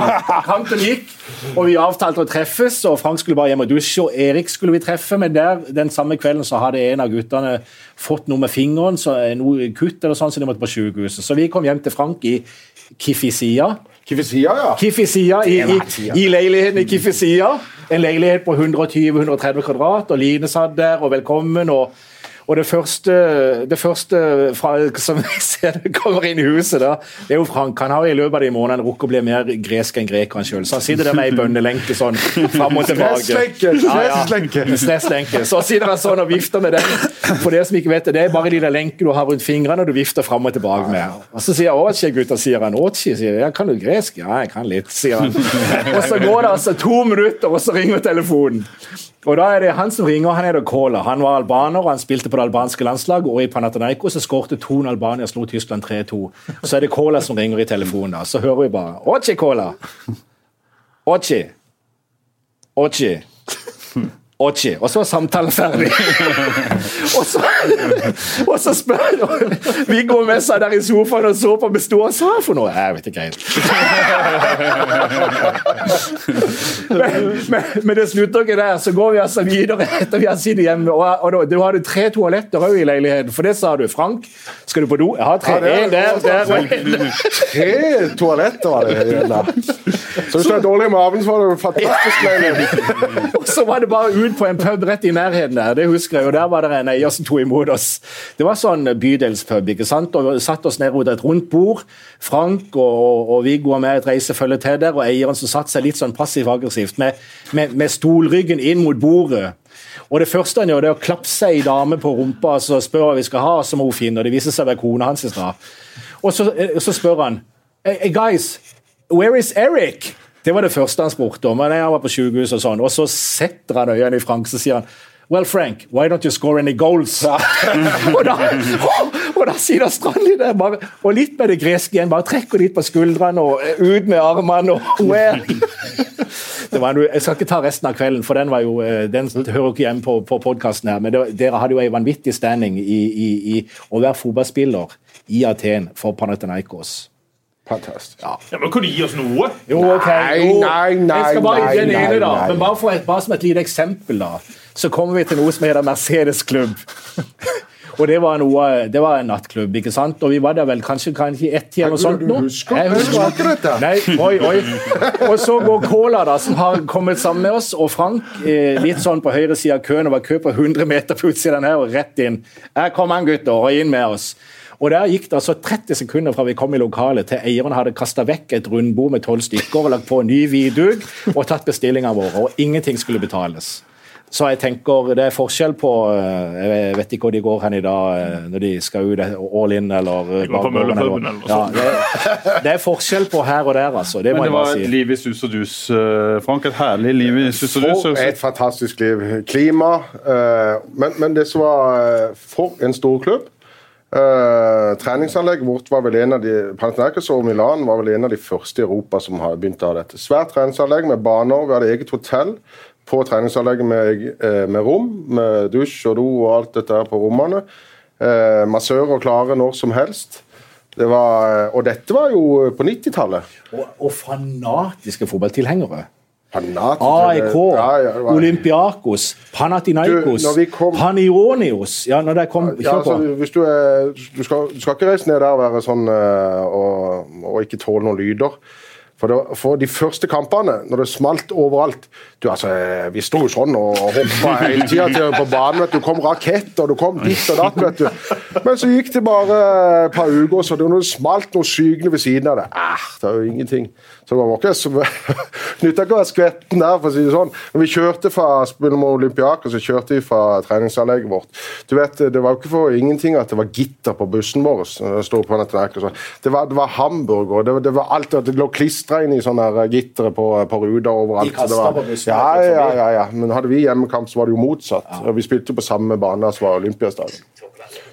Kampen gikk, og vi avtalte å treffes, og Frank skulle bare hjem og dusje, og Erik skulle vi treffe, men der, den samme kvelden så hadde en av guttene fått noe med fingeren, så, noe kutt eller sånn, så de måtte på sykehuset. Så vi kom hjem til Frank i Kifisia. Kifisia, ja. Kifisia i, i, i leiligheten i Kifisia. En leilighet på 120-130 kvadrat, og Line satt der, og velkommen. og og det første, det første fra, som jeg ser kommer inn i huset, da, det er jo Frank. Han har i løpet av de månedene rukket å bli mer gresk enn greker han sjøl. Så han sitter der med ei bønnelenke sånn fram og tilbake. Stresslenke! Ja, ja. Så sitter han sånn og vifter med den. For dere som ikke vet det, det er bare de der lenkene du har rundt fingrene og du vifter fram og tilbake med. Og så sier Åtsje, gutta', sier han. Åtsje, sier jeg. 'Kan du gresk?' 'Ja, jeg kan litt', sier han. Og så går det altså to minutter, og så ringer telefonen. Og da er det han som ringer, han heter Kola. Han var albaner, og han spilte på det albanske landslaget. Og i Panathenaiko, så skårte Ton Albania slo Tyskland 3-2. Så er det Kola som ringer i telefonen. da. Så hører vi bare Ochi Kola! Ochi! Ochi! Ochi. Og så var samtalen ferdig. og, så, og så spør Viggo med seg der i sofaen og så på med stua. Sa for noe? Jeg vet ikke helt. men, men, men, det slutter ikke der. Så går vi altså videre etter vi har sittet hjemme. Og, og du hadde tre toaletter òg i leiligheten, for det sa du. Frank, skal du på do? Jeg har tre. Ja, der der. Tre toaletter var det. Så hvis du er dårlig i magen, så var det fantastisk leilighet. og så var det bare ut ut på en pub rett i nærheten der. det husker jeg, og Der var det en eier som tok imot oss. Det var sånn bydelspub. ikke sant? Og vi satt oss ned rundt et rundt bord. Frank og, og Viggo og med et reisefølge til der, og eieren som satte seg litt sånn passiv-aggressivt med, med, med stolryggen inn mot bordet. Og Det første han gjør, det er å klapse ei dame på rumpa og så spørre hva vi skal ha, så må hun finne. og Det viser seg å være kona hans i. Og så, så, spør han hey, Guys, where is Eric? Det var det første han spurte om. Jeg var på sykehus og sånn, og så setter han øynene i Frank, så sier han Well, Frank, why don't you score any goals? og, da, og da sier Strandli det bare, og litt med det greske igjen, bare trekker litt på skuldrene og eh, ut med armene og well. det var, en- Jeg skal ikke ta resten av kvelden, for den, var jo, eh, den hører ikke hjemme på, på podkasten her. Men det, dere hadde jo en vanvittig standing i, i, i å være fotballspiller i Aten for Panathinaikos. Fantastisk. Ja, men Kan du gi oss noe? Jo, ok. Nei, jo. nei, nei, Jeg skal bare nei, den nei, ene da, nei. Men bare, for et, bare som et lite eksempel, da, så kommer vi til noe som heter Mercedes-klubb. Og det var, noe, det var en nattklubb, ikke sant? Og vi var der vel kanskje, kanskje ett eller noe sånt. Du husker- Jeg jeg husker ikke dette. Nei, oi, oi. Og så går Cola, da, som har kommet sammen med oss, og Frank eh, litt sånn på høyre side av køen. Det var kø på 100 meter på utsiden her, og rett inn. Her kom han, gutter, og inn med oss. Og Der gikk det altså 30 sekunder fra vi kom i lokalet til eieren hadde kasta vekk et rundbord med tolv stykker og lagt på en ny vidug og tatt bestillingene våre, og ingenting skulle betales. Så jeg tenker det er forskjell på eh, Jeg vet ikke hvor de går hen i dag eh, når de skal ut eh, all in eller De går på bakgården, eller noe ja, det, det er forskjell på her og der, altså. Det må Men det var bare et liv i sus og dus, eh, Frank. Et herlig liv i sus og dus. For et fantastisk liv. Klima. eh, men, men det som var eh, For en stor klubb. Uh, treningsanlegget vårt var vel en av de Panathinaikos og Milan var vel en av de første i Europa som har begynt å ha dette. Svært treningsanlegg med baner. Vi hadde eget hotell på treningsanlegget med, eh, med rom, med dusj og do og alt dette på rommene. Uh, massører klare når som helst. Det var, eh, og dette var jo på 90-tallet. Og, og fanatiske fotballtilhengere. Fanatisk. AIK, Ja, ja, var- Olympiakos, Panathinaikos, Du, kom- Panionios Ja, når det kom Ja, altså, hvis du, er, du, skal, du skal ikke reise ned der og være sånn eh, og, og ikke tåle noen lyder. For, det, for de første kampene, når det smalt overalt du, altså, eh, Vi sto jo sånn og hoppa hele tida på banen. vet Du Du kom rakett og du kom ditt og datt. vet du. Men så gikk det bare et par uker, så det, når det smalt noe sykende ved siden av det ah, Det er jo ingenting. Så det var ikke så Nytta ikke å være skvetten der, for å si det sånn. Når vi kjørte fra spillet Olympiak, og så kjørte vi fra treningsanlegget vårt. Du vet, Det var jo ikke for ingenting at det var gitter på bussen vår. På Panathinaikos. Det, var, det var hamburger, det, var- det var alt Det lå klistra inn i sånne gitter gittere på, på ruta overalt. De kastet var- på bussen, Ja, ja, ja, ja. Men hadde vi hjemmekamp, så var det jo motsatt. Og Vi spilte jo på samme bane som var Olympiastadion.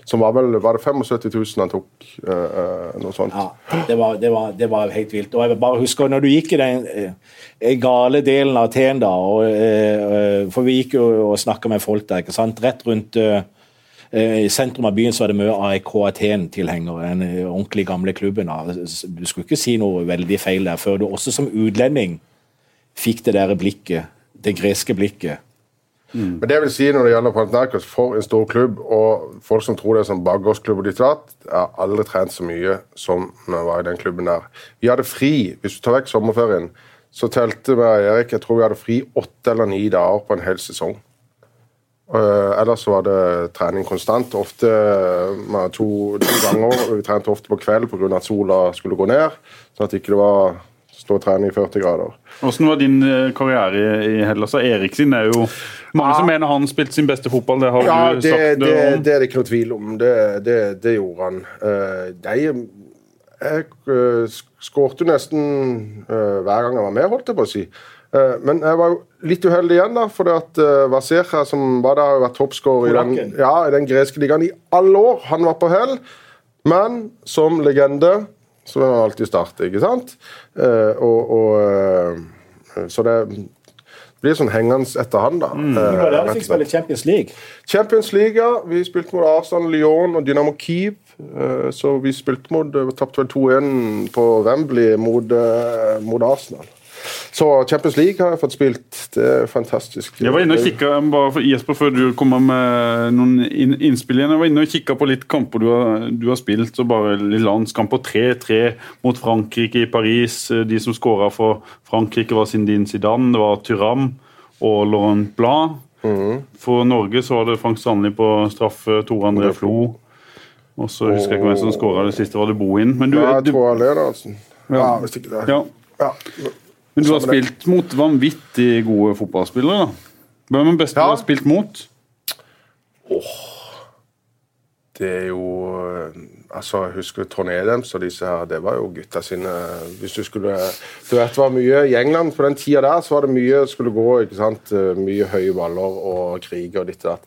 Som var vel var det 75 000 han tok, eh, eh, noe sånt. Ja, det var, det, var, det var helt vilt. Og jeg bare husker når du gikk i den eh, gale delen av Aten, da og, eh, For vi gikk jo og snakka med folk der, ikke sant. Rett rundt eh, eh, i sentrum av byen så var det mye AIK Aten-tilhengere. Den eh, ordentlig gamle klubben. da. Du skulle ikke si noe veldig feil der, før du også som utlending fikk det der blikket. Det greske blikket. Men det vil si når det gjelder Panathinaikos, for en stor klubb, og folk som tror det er sånn bakgårdsklubb og ditt og datt, jeg har aldri trent så mye som når jeg var i den klubben der. Vi hadde fri, hvis du tar vekk sommerferien, så telte vi Erik, jeg tror vi hadde fri åtte eller ni dager på en hel sesong. Uh, ellers så var det trening konstant, ofte uh, to, to ganger. Vi trente ofte på kveld pga. at sola skulle gå ned, sånn at det ikke var stå og trene i 40 grader. Hvordan var din eh, karriere i- i Hellas? Erik sin er jo Mange som mener han spilte sin beste fotball, det har Ja, du det, sagt det, om. det er det ikke noe tvil om. Det, det, det gjorde han. Uh, jeg jeg uh, skårte jo nesten eh, hver gang jeg var med, holdt jeg på å si. Eh, men jeg var jo litt uheldig igjen, da, fordi at Vasera, som var der, har var vært toppskårer i, den- ja, i den greske ligaen i alle år. Han var på hell, men som legende så vil han alltid starte, ikke sant? Eh, og, og eh, Så det blir sånn hengende etter han, da. Mm. Eh, var der og fikk spille Champions League. Champions League, ja. Vi spilte mot Arsenal, Lyon og Dynamo Kiev. Eh, Så vi spilte mot eh, Tapte vel 2-1 på Wembley mot, eh, mot Arsenal. Så Champions League har jeg fått spilt. Det er fantastisk. Jeg var inne og kikka, Jesper, før du kom med noen innspill igjen. Jeg var inne og kikka på litt kamper du har, du har spilt, og bare litt landskamper. 3-3 mot Frankrike i Paris. De som skåra for Frankrike, var Sindin Zidane, det var Tyram og Laurent Blad. For Norge så var det Frank Strandli på straffe, Tore André Flo. Og så husker jeg ikke hvem som skåra det siste, var det Bohin. Men du, Ja, jeg tror jeg leder, altså. Ja, hvis ikke det. ja. Ja. Men du har spilt mot vanvittig gode fotballspillere. da. Hvem er den beste Ja. du har spilt mot? Åh... det er jo eh, altså Jeg husker Trond Edens og disse her. Det var jo gutta sine Hvis du skulle Du vet det var mye i England på den tida der, så var det mye skulle gå. ikke sant? Eh, Mye høye baller og krig og ditt og datt.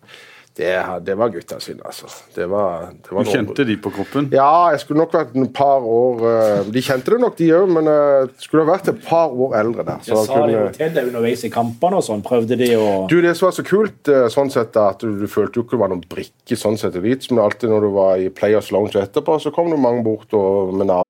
Det, det var gutta sine, altså. Det var, det var Du kjente de på kroppen? Ja, jeg skulle nok vært et par år eh, De kjente det nok, de òg, men jeg skulle ha vært et par år eldre der. Jeg sa det jo til deg underveis i kampene og sånn. Prøvde de å Du, Det som var så kult, eh, sånn sett, at du, du følte jo ikke det var noen brikke sånn sett elite, men alltid når du var i Players Lounge etterpå, så kom det mange bort og, med navn.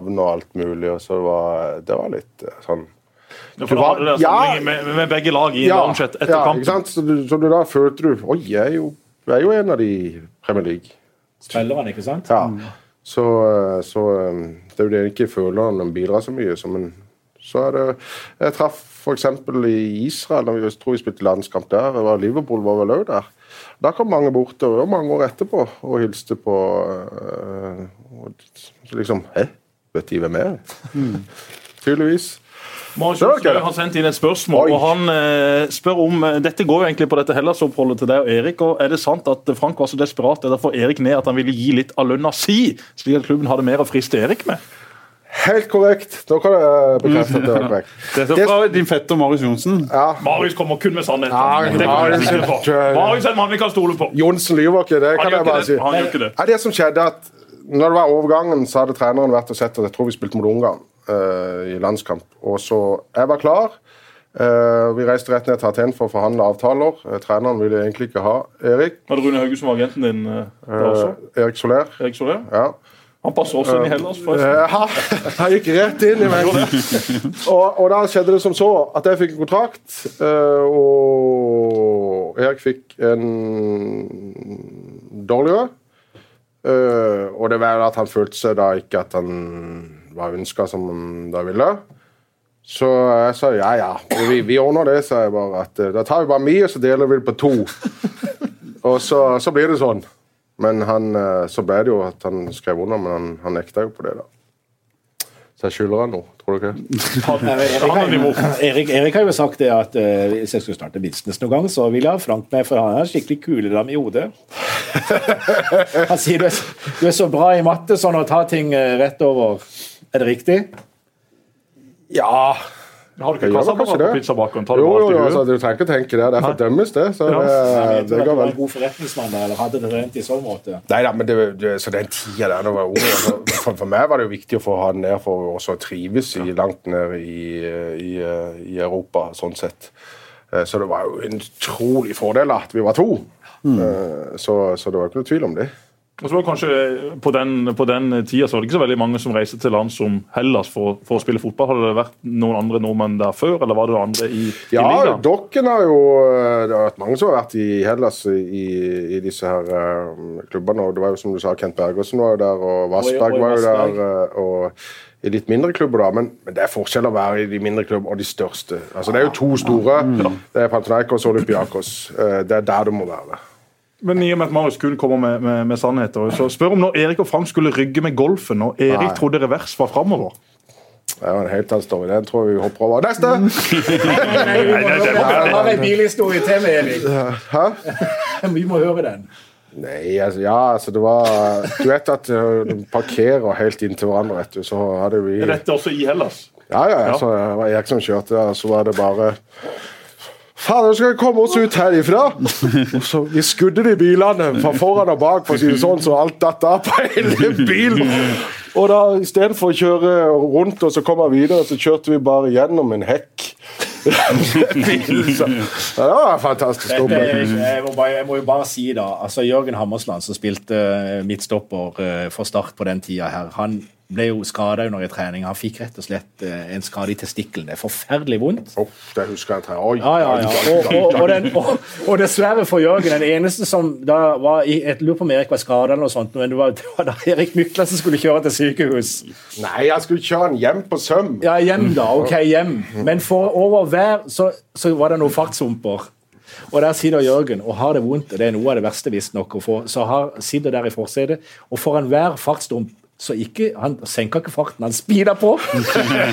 today. og alt mulig, og så det var det var litt eh, sånn Ja, for da hadde dere Ja. med, med begge lag i ja, etter ja, kampen. ikke sant? Så, du, så du da følte du Oi, jeg er jo, jeg er jo en av de i Premier League. spillerne, ikke sant? Ja. Så, eh, så eh, det er jo det ikke føler når en bidrar så mye. Så, men så er det Jeg traff f.eks. i Israel, da vi tror vi spilte landskamp der. Det var Liverpool var vel òg der. Da kom mange bort, og mange år etterpå, og hilste på og liksom Hæ? Vet de hvem jeg er? Tydeligvis. Marius var gøy. har sendt inn et spørsmål, Oi. og han eh, spør om eh, Dette går jo egentlig på dette Hellas-oppholdet til deg og Erik. og Er det sant at Frank var så desperat etter å få Erik ned at han ville gi litt av lønna si, slik at klubben hadde mer å friste Erik med? Helt korrekt. Da kan jeg bekrefte at det er korrekt. Dette er fra din fetter Marius Johnsen. Ja. Marius kommer kun med sannheten. Ja, Marius Marius er en mann vi kan stole på. Johnsen lyver ikke, det kan jeg bare det. si. Han gjør ikke det. Ja, det som skjedde at når det var overgangen, så hadde treneren vært og sett at jeg tror vi spilte mot Ungarn eh, i landskamp. Og så Jeg var klar. Eh, vi reiste rett ned til Aten for å forhandle avtaler. Eh, treneren ville egentlig ikke ha Erik. Var det Rune Hauge som var agenten din eh, da også? Eh, Erik Soler. Erik Soler? Ja. Han passer også inn i Hellas, forresten. Ja, han gikk rett inn i meg. og, og da skjedde det som så at jeg fikk en kontrakt, eh, og Erik fikk en dårligere. Eh, og det var at han følte seg da ikke at han var ønska som han da ville. Så jeg sa ja, ja, vi, vi ordner det, sa jeg bare. at eh, Da tar vi bare mi, og så deler vi det på to. og så, så blir det sånn. Men han, eh, så ble det jo at han skrev under, men han, han nekta jo på det, da. Så jeg skylder han noe, tror du ikke? Erik, Erik, Erik har jo sagt det at uh, hvis jeg skulle starte business noen gang, så vil jeg ha Frank med, for han er en skikkelig kuledam i hodet. Han sier du er, så- du er så bra i matte, sånn å ta ting eh, rett over. Er det riktig? Ja Har du ikke kassaapparat på pizzabakeren? Jo, jo, jo altså, du trenger ikke tenke det. Det er fordømmes, det. Så Ja. det, det, det går vel. god forretningsmann eller hadde det rent i så måte. Nei da, men det, det, så den tida der da var ung altså, for, for meg var det jo viktig å få ha den ned for å også trives i, langt ned i, i, i Europa, sånn sett. Eh, Så det var jo en utrolig fordel at vi var to. Mm. Så, så det var ikke noe tvil om det. Og så var det kanskje På den, på den tida så var det ikke så veldig mange som reiste til land som Hellas for, for å spille fotball. Hadde det vært noen andre nordmenn der før, eller var det noen andre i, i Ja? Dokken har jo Det har vært mange som har vært i Hellas i, i disse her eh, klubbene. og Det var jo som du sa, Kent Bergersen var jo der, og Vassberg var jo der. eh, og i litt mindre klubber, da, men, men det er forskjell å være i de mindre klubbene og de største. Altså, Det er jo to store. Det er Panathinaikos og Olympiakos. Eh, Det er der du må være. Men i og med at Marius kun kommer med, med, med sannheter, så spør om når Erik og Frank skulle rygge med golfen, og Erik Nei. trodde revers var framover. Det var en helt annen story. Den tror jeg vi hopper over. Neste! Jeg har en bilhistorie til med Erik. Hæ? Vi må høre den. Nei, altså, ja, altså det var Du vet at uh, de parkerer helt inntil hverandre, vet du. Så hadde vi dette også i Hellas? Ja, ja, ja. Så det var Erik som kjørte, og så var det bare Nå skal vi komme oss ut herifra! Og så Vi skudde de bilene fra foran og bak, for å si det sånn, så alt datt av på hele bilen. Og da istedenfor å kjøre rundt og så komme videre, så kjørte vi bare gjennom en hekk. Ja, det var fantastisk. Dette, jeg, må bare, jeg må jo bare si da, altså Jørgen Hammersland, som spilte eh, midtstopper eh, for Start på den tida her, han ble jo skada under en trening. Han fikk rett og slett eh, en skade i testikkelen. Det er forferdelig vondt. Oh, det husker jeg. Oi, Ja, ja, ja. Og, og, og, den, og, dessverre for Jørgen, den eneste som da var i Jeg lurer på om Erik var skada eller noe sånt, men det var, det var da Erik Mykla som skulle kjøre til sykehus. Nei, jeg skulle kjøre han hjem på søm. Ja, hjem da. Ok, hjem. Men for over hver så, så var det noen fartshumper. Og der sitter Jørgen og har det vondt. Det er noe av det verste visstnok å få. Så har, sitter der i forsetet, og foran hver fartsdump så ikke, Han senker ikke farten, han speeder på.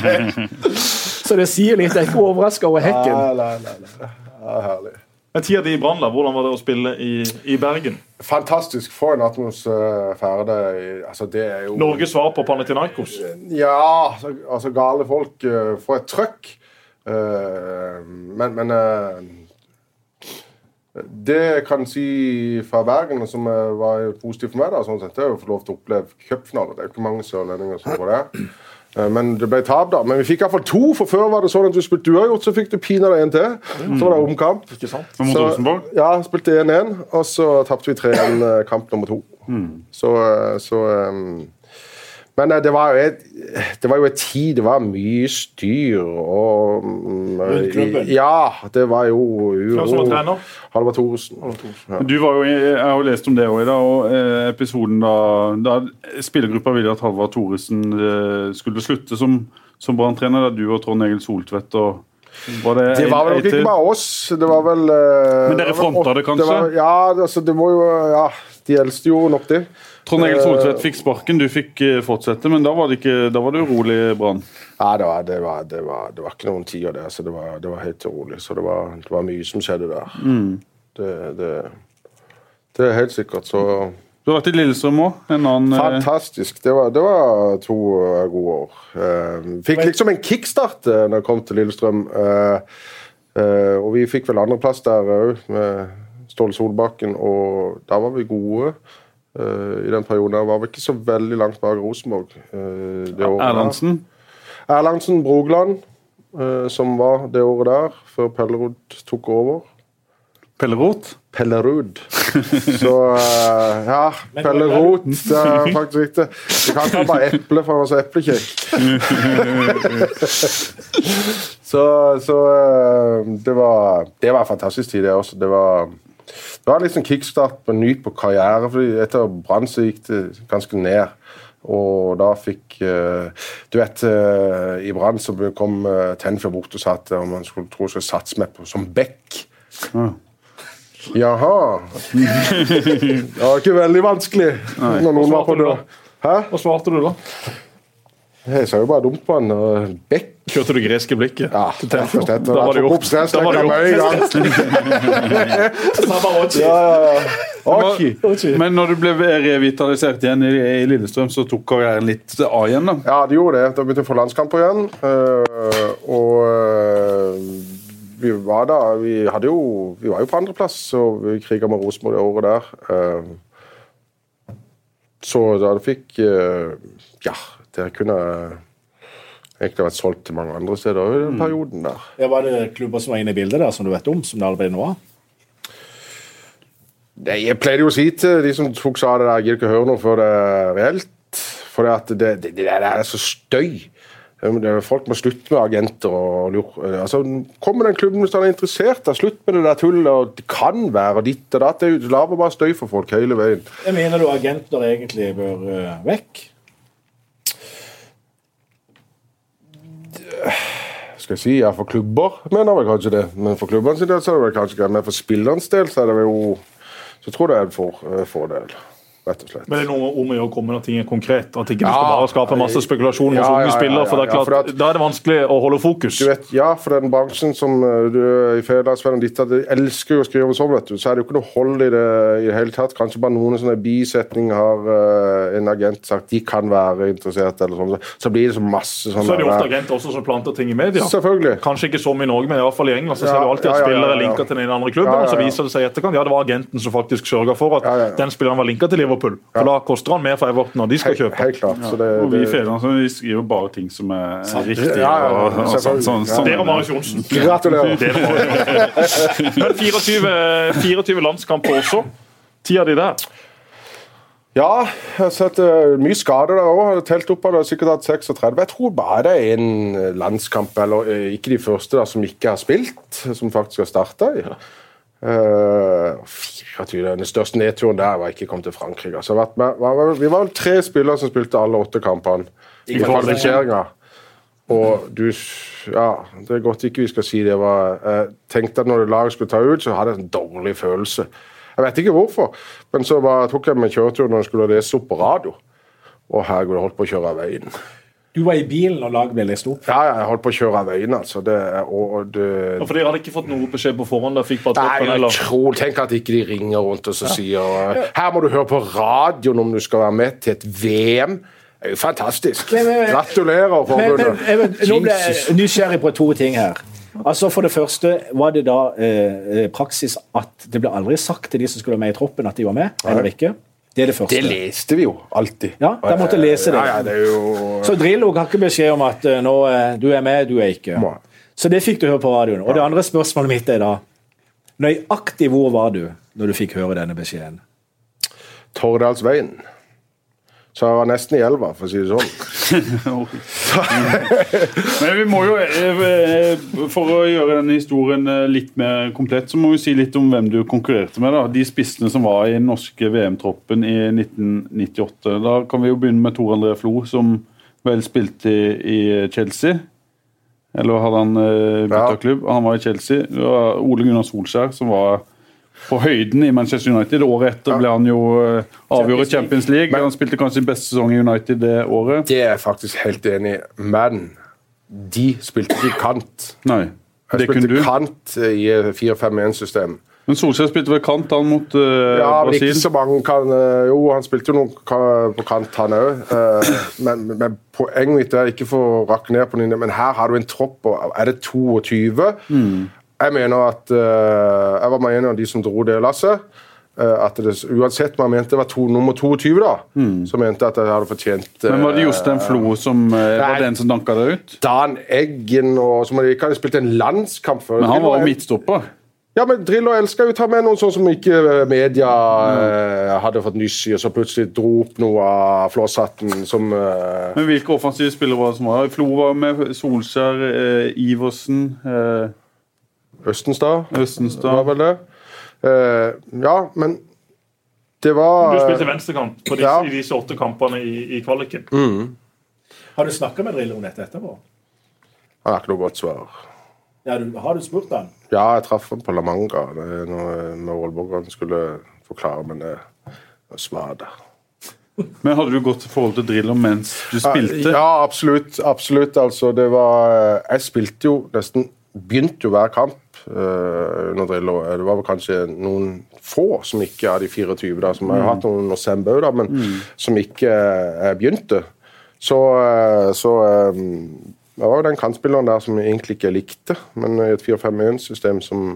så det sier litt. Jeg er ikke overraska over hekken. Nei, nei, nei, nei. Ja, herlig. Men Tida di i Brann, hvordan var det å spille i, i Bergen? Fantastisk. For en atmosfære det er. Altså, det er jo Norges svar på Panathinaikos. Ja, altså, altså gale folk uh, får et trøkk. Eh, men men eh, det jeg kan si fra Bergen, som var positivt for meg, da, sånn sett, det er å få lov til å oppleve cupfinale. Det er jo ikke mange sørlendinger som får det. Eh, Men det ble tap, da. Men vi fikk iallfall to, for før var det sånn at du spilte uavgjort, så fikk du pinadø en til. Så var det omkamp. Ikke sant? Mot Så- Rosenborg? Ja, spilte 1-1, og så tapte vi 3-1 eh, kamp nummer to. Så, eh, så um, Men eh, det var jo et det var jo et tid Det var mye styr og mm, Rundt klubben? Ja, det var jo Hvem som var trener? Halvard Thoresen. Ja. Du var jo, Jeg har jo lest om det òg i dag. og eh, episoden da, da spillergruppa ville at Halvard Thoresen eh, skulle slutte som, som Brann-trener. Da du og Trond Egil Soltvedt og var det, Det var vel nok ikke bare oss. Det var vel eh, Men dere fronta det kanskje? var, ja, altså, det må jo Ja, de eldste gjorde nok det. Trond Egil Soltvedt fikk sparken, du fikk eh, fortsette, men da var det, ikke, da var det urolig Brann. Ja, det var, det var, det var, det var ikke noen tider der, så det var, det var helt rolig. Så det var, det var mye som skjedde der. Det, det, det er helt sikkert. Så Du har vært i Lillestrøm òg. Eh, fantastisk. Det var, det var to eh, gode år. Fikk liksom en kickstart når jeg kom til Lillestrøm. Eh, eh, og vi fikk vel andreplass der òg, med Ståle Solbakken, og da var vi gode. Eh, I den perioden Han var vi ikke så veldig langt bak Rosenborg. eh. Erlandsen. Erlandsen Brogland, eh, som var det året der, før Pellerud tok over. Pellerot. Pellerud. Så ja, Pellerot det er faktisk riktig. Du kan ikke ha bare eple, for han var så eplekjekk. så så det var Det var en fantastisk tid, det også. Det var var liksom kickstart på ny på karriere. fordi Etter Brann så gikk det ganske ned. Og da fikk eh, Du vet, eh, i Brann så kom uh, Tenfjord bort og sa at om man skulle tro skulle satse meg på som back. Jaha. Det var ikke veldig vanskelig når noen var på døra. Hva svarte du da? Jeg sa jo bare dumt på han. og Bekk. Kjørte du greske blikket? Ja, rett og slett. Da var det gjort. Da var det gjort. Ja, ja, ja. Ok. Men når du ble revitalisert igjen i, i Lillestrøm, så tok karrieren litt av igjen, da. Ja, det gjorde det. Da begynte jeg å få landskamper igjen. eh, og eh, vi var da Vi hadde jo Vi var jo på andreplass, og vi kriga med Rosenborg det året der. eh, så da fikk Ja, det kunne egentlig vært solgt til mange andre steder i den perioden der. Ja, var det klubber som var inne i bildet der, som du vet om? som det allerede nå er? Nei, Jeg pleide jo å si til de som tok seg av det der, jeg gidder ikke høre noe før det er reelt. For det, det, det, det er så støy. Folk må slutte med agenter og lure Altså, Kom med den klubben hvis han er interessert. Da. Slutt med det der tullet. og Det kan være ditt og datt. Det er lager bare støy for folk hele veien. Jeg mener du agenter egentlig bør uh, vekk? Skal jeg si, ja, For klubber mener vel kanskje det. Men for klubbene del så er det vel kanskje greit. Men for spillernes del så er det jo Så tror jeg det er en for, eh, fordel. Rett og slett. Men det er noe om å gjøre å komme når ting er konkret. At ikke du skal bare skape masse spekulasjon hos Ja, unge ja, ja, spillere. For det er ja, ja, klart, for at- Da er det vanskelig å holde fokus. Du vet, ja, for den bransjen som uh, du i fredagsvennen ditt, de elsker jo å skrive om sånn, vet du. Så er det jo ikke noe hold i det i det hele tatt. Kanskje bare noen sånne bisetninger har uh, en agent sagt de kan være interessert, eller sånn. Så blir det så masse sånn Så er det jo ofte agenter også som planter ting i media. Selvfølgelig. Kanskje ikke som i Norge, men i hvert fall i England så Ja, ser du alltid at ja, ja, ja, spillere er ja. linka til den andre klubben, Ja, ja, og så viser det seg i etterkant ja, det var agenten som faktisk sørga for at Ja, ja, ja. den spilleren var linka til Liverpool. For da koster han mer for Everton når de skal kjøpe. helt klart. Så det, Og vi i Fedrelandsvennen vi skriver bare ting som er riktige. Ja, ja, ja, og, og sånn, sånn, sånn. Dere og Marius Johnsen. gratulerer. Men 24, 24 landskamper også. Tida di der. Ja, jeg har sett eh, mye skader der òg. Telt opp av det, sikkert hatt 36. Jeg tror bare det er en landskamp, eller eh, ikke de første, da, som ikke har spilt, som faktisk har starta i. Eh, 24, Den største nedturen der var ikke kommet til Frankrike. Altså, vi var vel tre spillere som spilte alle åtte kampene i kvalifiseringa. Og du Ja, det er godt ikke vi skal si det. Var, jeg tenkte at når laget skulle ta ut, så hadde jeg en dårlig følelse. Jeg vet ikke hvorfor, men så var, tok jeg meg kjøretur når jeg skulle lese opp på radio. Og herregud, jeg holdt på å kjøre av veien. Du var i bilen når laget ble lest opp. Ja, ja, jeg holdt på å kjøre av øynene. altså. Det, og, og det, Ja, For dere hadde ikke fått noe beskjed på forhånd? Da fikk bare Nei, utrolig. Tenk at ikke de ringer rundt og sier Her må du høre på radioen om du skal være med til et VM. Det er jo fantastisk. Men, men- Gratulerer, forbundet. men, nå ble jeg nysgjerrig på to ting her. Altså For det første, var det da eh, eh, praksis at det ble aldri sagt til de som skulle være med i troppen, at de var med, eller ikke? Det er det første. Det leste vi jo alltid. Ja, de måtte lese det. Ja, ja, det er jo Så Drillo har ikke beskjed om at eh, nå, eh, du er med, du er ikke. Nei. Så det fikk du høre på radioen. Og det andre spørsmålet mitt er da Nøyaktig hvor var du når du fikk høre denne beskjeden? Tordalsveien. Så jeg var nesten i elva, for å si det sånn. Men vi må jo, eh, for å gjøre denne historien eh, litt mer komplett, så må vi si litt om hvem du konkurrerte med. da. De spissene som var i den norske VM-troppen i 1998. Da kan vi jo begynne med Tor André Flo, som vel spilte i, Chelsea. Eller hadde han eh, bytta klubb? Han var i Chelsea. Det var Ole Gunnar Solskjær som var på høyden i Manchester United. Året etter ble han jo avgjort avgjort Champions League. Men, Han spilte kanskje sin beste sesong i United det året. Det er jeg faktisk helt enig i, men de spilte ikke kant. Nei, Jeg det kunne spilte kant i 4-5-1-system. Men Solskjær spilte vel kant han mot uh, Ja, men ikke så mange kan eh, Jo, han spilte jo noen på kant, han òg. Men, men poenget mitt er ikke for å rakke ned på den, men her har du en tropp og Er det 22? Jeg mener at eh, Jeg var med en av de som dro det lasset. eh, At det, uansett jeg mente det var to, nummer 22, da, så mente at jeg hadde fortjent Men var det eh, Jostein Flo som nei, var den som danka deg ut? Dan Eggen og som ikke hadde spilt en landskamp før. Men han var jo midtstopper. Ja, men Drillo elsker jo å ta med noen sånn som ikke eh, media eh, hadde fått nyss i, og så plutselig dro opp noe av Flåsatten som eh, Men hvilke offensive spillere var det som var? Flo var med, Solskjær, eh, Iversen, eh, Østenstad var vel det. Eh, ja, men det var Du spilte venstrekant på disse, Ja. i disse åtte kampene i, i kvaliken. Har du snakka med Drillo om dette etterpå? Han har ikke noe godt svar. Ja, du, Har du spurt han? Ja, jeg traff ham på La Manga når er noe med Aalborg han skulle forklare, men det var der. Men hadde du godt forhold til Drillo mens du spilte? Ja, absolutt. absolutt. Altså, det var Jeg spilte jo nesten Begynte jo hver kamp uh, under Drillo. Det var vel kanskje noen få som ikke av de 24, da, som har hatt noen under Sembe da, men som ikke eh, begynte. Så, eh, så eh, det var jo den kantspilleren der som jeg egentlig ikke likte, men i et 4-5-1-system som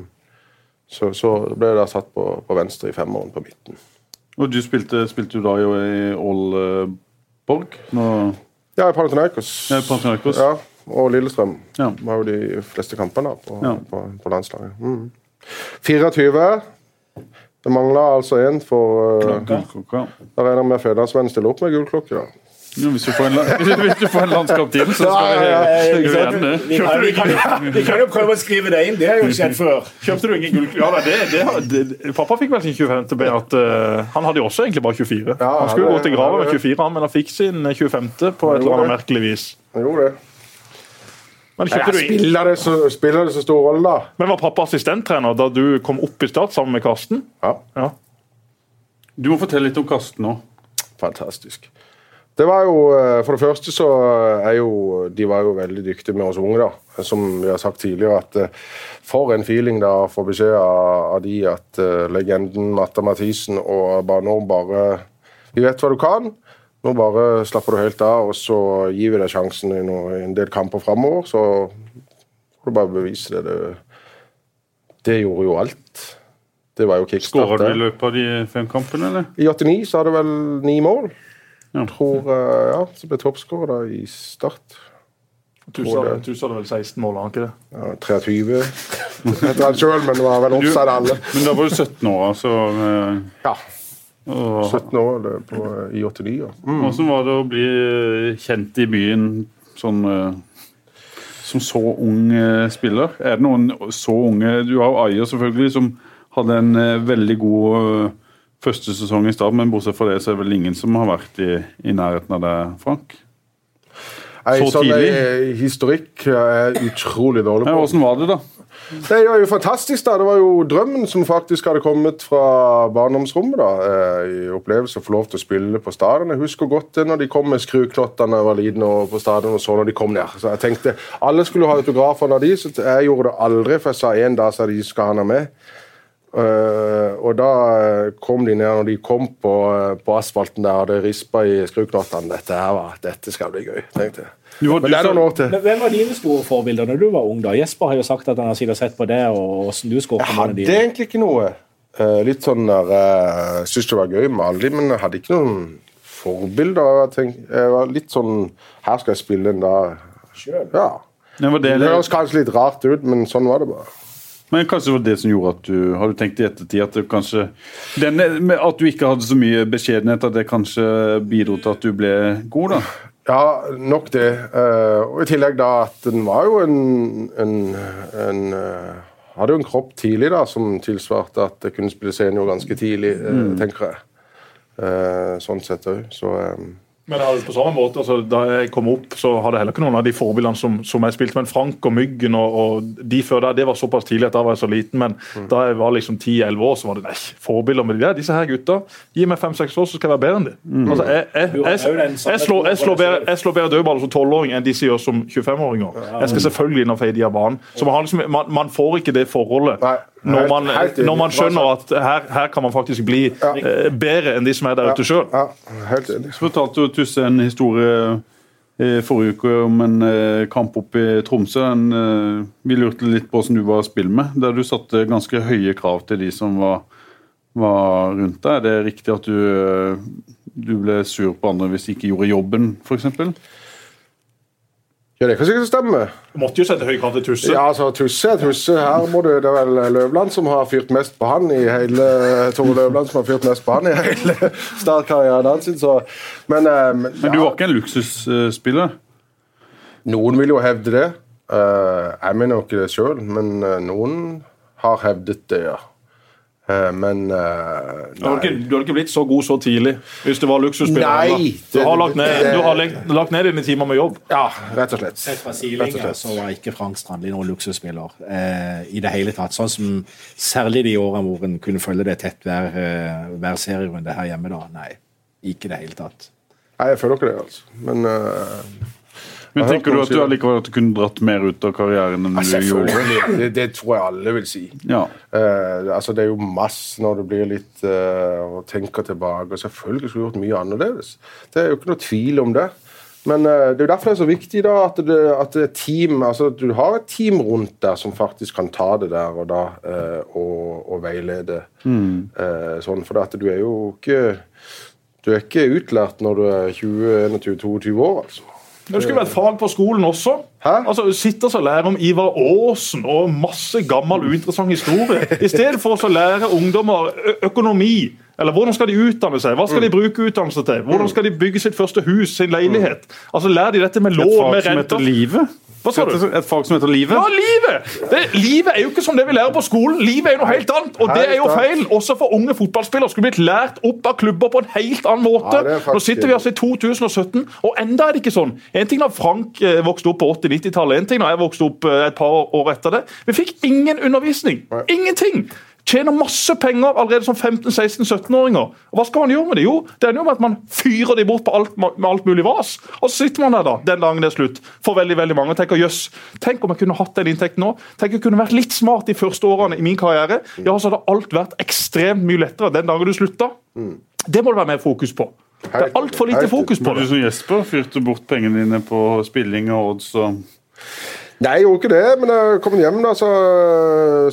så, så ble det da satt på, på venstre i femmeren på midten. Og du spilte, spilte du da i Aalborg? Nå, Ja, i Panathinaikos. Ja, Panathinaikos. Ja, og Lillestrøm. Ja. var jo de fleste kampene på, Ja. på, på landslaget. Mm. 24. Det mangler altså én for uh, Gullklokka. Da regner jeg med Fedrelandsvennen stiller opp med gullklokke. da. Jo, hvis, du får en, hvis du får en landskap til, så skal vi Ja, ja, ja, vi Ikke sant? gjerne Vi kan, vi, kan, jo prøve å skrive det inn, det har jo skjedd før. Kjøpte du ingen gullklokke? Ja, det, det, det, pappa fikk vel sin 25. med at uh, Han hadde jo også egentlig bare 24. Ja, han skulle gå til grava med 24, han, men han fikk sin 25. på et eller annet merkelig vis. Han gjorde det. Men, Ja, du spiller, det så, spiller det så stor rolle, da? men var pappa assistenttrener da du kom opp i Start sammen med Karsten? Ja. Ja. Du må fortelle litt om Karsten nå. Fantastisk. Det var jo, eh, For det første så er jo De var jo veldig dyktige med oss unge, da. Som vi har sagt tidligere, at eh, for en feeling da å få beskjed av, av de at eh, legenden Matta Mathisen og bare nå bare Vi vet hva du kan. Nå bare slapper du helt av, og så gir vi deg sjansen i, noe, en del kamper framover. Så får du bare bevise det. Det, det gjorde jo alt. Det var jo kickstart. Skåra du i løpet av de fem kampene, eller? I 89 så hadde du vel ni mål. Ja. Tror, eh, ja, Så ble toppskårer da i Start. Du sa hadde vel 16 mål, har han ikke det? Ja, 23 etter han sjøl, men det var vel offside alle. Men da var du 17 år, altså. Ja. Og 17 år det, på, i 89. Ja. Mm. Hvordan var det å bli eh, kjent i byen sånn som så ung eh, spiller? Er det noen så unge Du har jo Ayer, selvfølgelig, som hadde en veldig god første sesong i Stad, men bortsett fra det så er det vel ingen som har vært i, i nærheten av deg, Frank? Nei, Så sånn tidlig? historikk er utrolig dårlig Ja. Hvordan var det, da? Det var jo fantastisk. da. Det var jo drømmen som faktisk hadde kommet fra barndomsrommet. da, eh, i opplevelse å få lov til å spille på stadion. Jeg husker godt det når de kom med skruklottene da jeg var liten og på stadion og så når de kom ned. Så jeg tenkte alle skulle ha autografer av de, så jeg gjorde det aldri, for jeg sa en dag så de skal han ha med. Uh, og da eh, kom de ned, når de kom på, på asfalten der og det rispa i skruklottene. Dette her var, dette skal bli gøy, tenkte jeg. Du, Men det er noen år til. Men Hvem var dine store forbilder når du var ung? da? Jesper har jo sagt at han har sett på det, og hvordan du Jeg hadde dine. egentlig ikke noe. Eh, litt sånn der Jeg Syntes det var gøy med alle de, men jeg hadde ikke noen forbilder. Jeg, tenkte, jeg var litt sånn Her skal jeg spille en dag. Ja. Ja, var det, Det høres kanskje litt rart ut, men sånn var det bare. men kanskje det var det som gjorde at du Har du tenkt i ettertid at du kanskje denne, At du ikke hadde så mye beskjedenhet, at det kanskje bidro til at du ble god, da? Ja, nok det. Eh, og i tillegg da at den var jo en, en, en eh, Hadde jo en kropp tidlig da som tilsvarte at jeg kunne spille senior ganske tidlig, mm. tenker jeg. Eh, sånn sett òg. Så eh, Men det på samme måte, altså, Da jeg kom opp, så hadde jeg heller ikke noen av de forbildene som, som jeg spilte. Men Frank og Myggen og, og de før der, det var såpass tidlig at da var jeg så liten. Men da jeg var liksom 10-11 år, så var det nei, forbilder med de der. Disse her gutta. Gi meg 5-6 år, så skal jeg være bedre enn de. Altså, jeg, jeg, jeg, jeg, slår, jeg, slår bedre, jeg slår bedre dødball som 12-åring enn disse gjør som 25-åringer. Jeg skal selvfølgelig inn og feie de av banen. Så man, har liksom, man, man får ikke det forholdet Nei, når man, når man skjønner at her, her kan man faktisk bli eh, bedre enn de som er der ute sjøl. ja, helt enig. Så fortalte jo Tusse en historie i forrige uke om en eh, kamp oppe i Tromsø. En, eh, vi lurte litt på hvordan du var å spille med, der du satte ganske høye krav til de som var, var rundt deg. Er det riktig at du, eh, du ble sur på andre hvis de ikke gjorde jobben, f.eks.? Ja, det kan sikkert stemme. Du måtte jo sette høykant krav til Tusse. Ja, altså, Tusse er Tusse. Her må du, det er vel Løvland som har fyrt mest på han i hele Tore Løvland som har fyrt mest på han i hele startkarrieren hans. Men, eh, men, Men du var ikke en luksusspiller? noen vil jo hevde det. Uh, jeg mener jo ikke det sjøl, men eh, noen har hevdet det, ja. Eh, men eh, Du har ikke, du har ikke blitt så god så tidlig hvis det var luksusspiller. Nei, Du har lagt ned, det- du har lagt, lagt ned dine timer med jobb. Ja, rett og slett. Sett fra sidelinja slett. så var ikke Frank Strandli noen luksusspiller eh, i det hele tatt. Sånn som særlig de årene hvor en kunne følge det tett hver, eh, hver serierunde her hjemme. da. Nei, ikke i det hele tatt. Nei, jeg føler ikke det, altså. Men eh, Men tenker du at du allikevel at du kunne dratt mer ut av karrieren enn altså, du gjorde? Det, det tror jeg alle vil si. Ja. Uh, altså Det er jo masse når du blir litt uh, og tenker tilbake. og Selvfølgelig skulle du gjort mye annerledes. Det er jo ikke noe tvil om det. Men uh, det er jo derfor det er så viktig da at, det, at det team, altså at du har et team rundt deg som faktisk kan ta det der og da eh, og, og veilede. Eh, sånn, for at du er jo ikke du er ikke utlært når du er 20-21-22 år, altså. Det skulle vært fag på skolen også. Hæ? Altså, Sitte og lære om Ivar Aasen og masse gammel uinteressant historie. I stedet for å lære ungdommer økonomi. Eller Hvordan skal de utdanne seg? Hva skal de bruke utdannelse til? Hvordan skal de bygge sitt første hus, sin leilighet? Altså Lær de dette med Et lån, fag som renter. heter livet? Hva sa du? Et fag som heter livet? Ja, livet! Det, livet er jo ikke som det vi lærer på skolen. Livet er jo noe helt annet, og det er jo feil. Også for unge fotballspillere skulle blitt lært opp av klubber på en helt annen måte. Ja, Nå sitter vi altså i 2017, og enda er det ikke sånn. En ting da Frank eh, vokste opp på 80-90-tallet, en ting da jeg vokste opp eh, et par år etter det. Vi fikk ingen undervisning. Ingenting! Tjener masse penger allerede som 15-16-17-åringer. Og Hva skal man gjøre med det? Jo, det ender jo med at man fyrer dem bort på alt, med alt mulig vas. Og så sitter man der da, den dagen det er slutt, for veldig veldig mange og tenker jøss, tenk om jeg kunne hatt den inntekten nå. Tenk jeg kunne vært litt smart de første årene i min karriere. Ja, så hadde alt vært ekstremt mye lettere den dagen du slutta. Det må det være mer fokus på. Det er altfor lite fokus på det. Du som Jesper fyrte bort pengene dine på spilling og odds og Nei, jeg gjorde ikke det, men jeg kom hjem da, så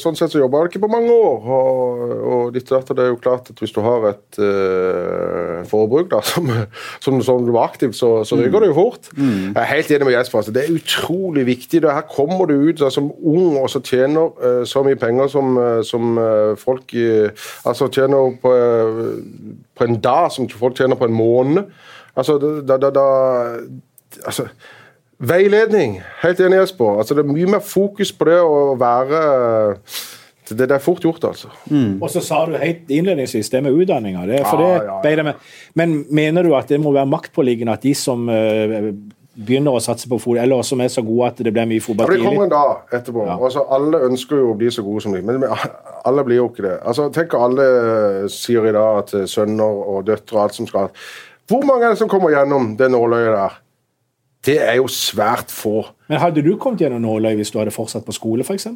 sånn sett så jobba jeg ikke på mange år. Og, og ditt datter, det er jo klart at hvis du har et, uh, forbruk, da, som, som, som du var aktiv, så, så ryker det jo fort. Jeg er helt enig med Jesper. Altså, det er utrolig viktig. Det her kommer du ut da, som ung og så tjener uh, så mye penger som, eh, som uh, folk Altså tjener på, på en dag som folk tjener på en måned. Altså, da, da, da altså, Veiledning. Helt enig, Jesper. Altså, det er mye mer fokus på det å være Det, det er fort gjort, altså. Og så sa du helt innledningsvis det med utdanninga. Det, for Ja, det ja, ja. med. Men mener du at det må være maktpåliggende at de som uh, begynner å satse på fotball, eller som er så gode at det blir mye Ja, tidlig? Ja, det kommer en dag etterpå. Altså, alle ønsker jo å bli så gode som de, men men alle blir jo ikke det. Altså, tenk alle sier i dag at sønner og døtre og alt som skal Hvor mange er det som kommer gjennom det nåløyet der? Det er jo svært få. Men hadde du kommet gjennom nåløyet hvis du hadde fortsatt på skole, f.eks.?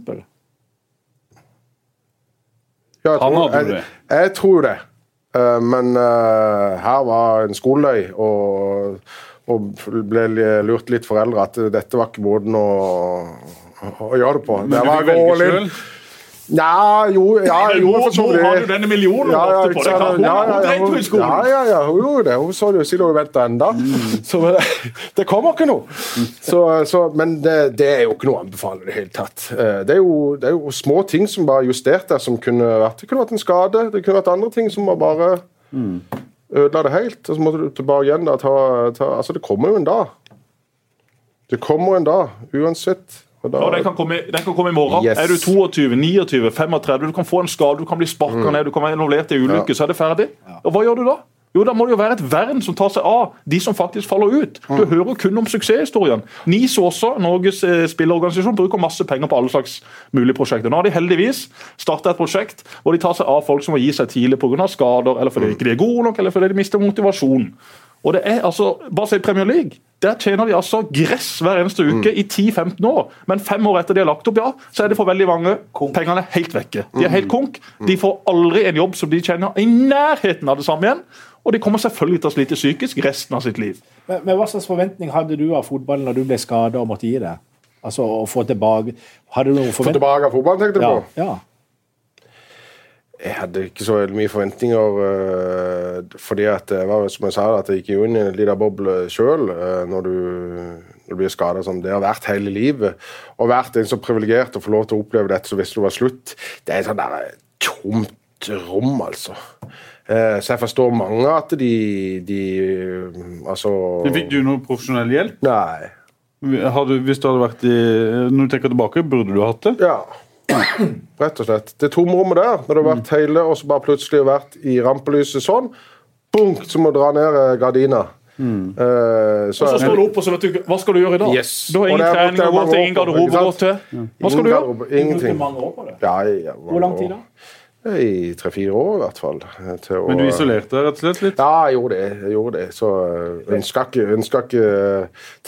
Ja, jeg tror- jeg, jeg tror det. Eh, men uh, her var en skoleløy, og, og ble lurt litt foreldre at dette var ikke måten å, å gjøre det på. Men det du var vil velge all selv? Ja, jo, ja, jo for så vidt. har jo denne millionen ja, ja, på. Er hun- ja, ja, ja, hun. Ja, ja, ja, hun gjorde det. Hun så det jo siden hun venter enda. Så det kommer ikke noe. Så, så, men det, det er jo ikke noe å anbefale i det hele tatt. Eh, Det er, jo, det er jo små ting som bare er justert der, som kunne vært Det kunne vært en skade, det kunne vært andre ting som var bare ødela det helt. Og så måtte du tilbake igjen da, ta, ta Altså, det kommer jo en dag. Det kommer en dag, uansett. Og da, ja, den kan, komme, den kan komme i morgen. Yes. Er du 22, 29, 35, du kan få en skade, du kan bli sparka ned, du kan være involvert i ulykke, ulykke, så er det ferdig. Og hva gjør du da? Jo, Da må det jo være et vern som tar seg av de som faktisk faller ut. Du hører kun om suksesshistorien. NIS også, Norges spillerorganisasjon, spilleorganisasjon, bruker masse penger på alle slags mulige prosjekter. Nå har de heldigvis starta et prosjekt hvor de tar seg av folk som må gi seg tidlig pga. skader, eller fordi de ikke er gode nok, eller fordi de mister motivasjon. Og det er altså, Bare si Premier League. Der tjener de altså gress hver eneste uke i 10-15 år. Men fem år etter de har lagt opp, ja, så er det for veldig mange pengene er helt vekke. De er helt konk. De får aldri en jobb som de tjener i nærheten av det samme igjen. Og de kommer selvfølgelig til å slite psykisk resten av sitt liv. Men, men hva slags forventning hadde du av fotballen når du ble skada og måtte gi deg? Altså å få tilbake Hadde du noen Få tilbake av fotballen, tenkte du Ja, på? ja. Jeg hadde ikke så mye forventninger, øh, fordi at som jeg sa, at jeg gikk jo inn i en liten boble sjøl når, du- når du blir skada som det har vært hele livet. Og vært en så privilegert å få lov til å oppleve dette så hvis det var slutt. Det er et sånn der tomt rom, altså. Eh, Så jeg forstår mange at de, de Altså Fikk du noe profesjonell hjelp? Nei. Du, hvis du hadde vært i Når du tenker tilbake, burde du hatt det? Ja. Rett og slett. Det tomrommet der, når du har vært hele, og så bare plutselig vært i rampelyset sånn, bunk, så må du dra ned eh, gardina. Eh, så Og så står du opp, og så vet du Hva skal du gjøre i dag? Yes. Du har ingen trening å gå til, ingen garderobe å gå til. Hva skal du gjøre? Ingenting. Ja, ja, Hvor lang tid da? I tre-fire år, i hvert fall. eh, Til å, Men du isolerte deg rett og slett litt? Ja, jeg gjorde det. Jeg gjorde det. Så ønska ikke, ønska ikke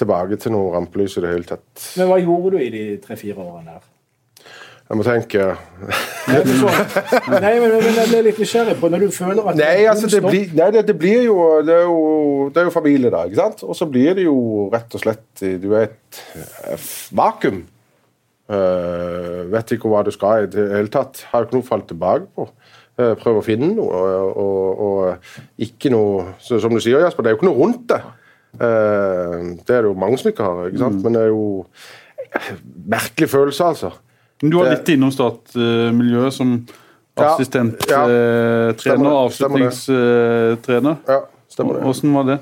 tilbake til noe rampelys i det hele tatt. Men hva gjorde du i de tre-fire årene der? Jeg må tenke Nei, men, men, jeg ble litt nysgjerrig på når du føler at Nei, altså, det blir, nei, det, det blir jo det er jo, det er jo familie, da. ikke sant? Og så blir det jo rett og slett Du er et eh, vakuum. Uh, vet ikke hva du skal i det hele tatt. Har ikke noe å falle tilbake på. Uh, prøve å finne noe, og, og, og ikke noe så, Som du sier, Jasper, det er jo ikke noe rundt det. Uh, det er det jo mange som ikke har, ikke sant? men det er jo merkelig følelse, altså. Men Du var litt innom startmiljøet som assistenttrener ja. ja. Og avslutningstrener. Ja, stemmer det. Hvordan var det?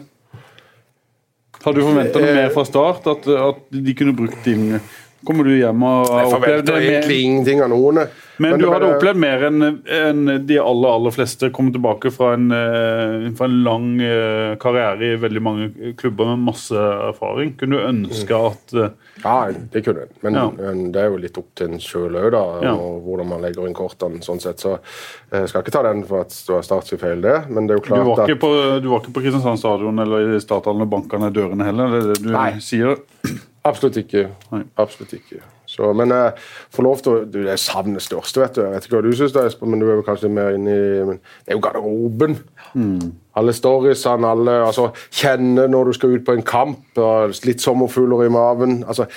Har du forventa noe Eh, mer fra start? At, at de kunne brukt din Kommer du hjem og har Jeg opplevd forventer det egentlig ingenting av noen. Men du hadde opplevd mer enn en de aller aller fleste. Kom tilbake fra en, eh, fra en lang eh, karriere i veldig mange klubber med masse erfaring. Kunne du ønske at eh, Ja, det kunne jeg. Men, Ja. men det er jo litt opp til en sjøl òg, da. Ja. Og hvordan man legger inn kortene. sånn sett. Så jeg skal ikke ta den for at det var Start feil, det. Men det er jo du klart ikke at på, du var ikke på Kristiansand stadion eller i starthallen og bankene er dørene heller? Det er det du Nei. sier? Absolutt ikke. Nei. Absolutt ikke. Så, men jeg får lov til å du, Det er savnet største, vet du. Jeg vet ikke hva du syns, Espen, men du er kanskje mer inne i Det er jo garderoben. Alle storiesene, alle altså, Kjenne når du skal ut på en kamp, litt sommerfugler i maven. altså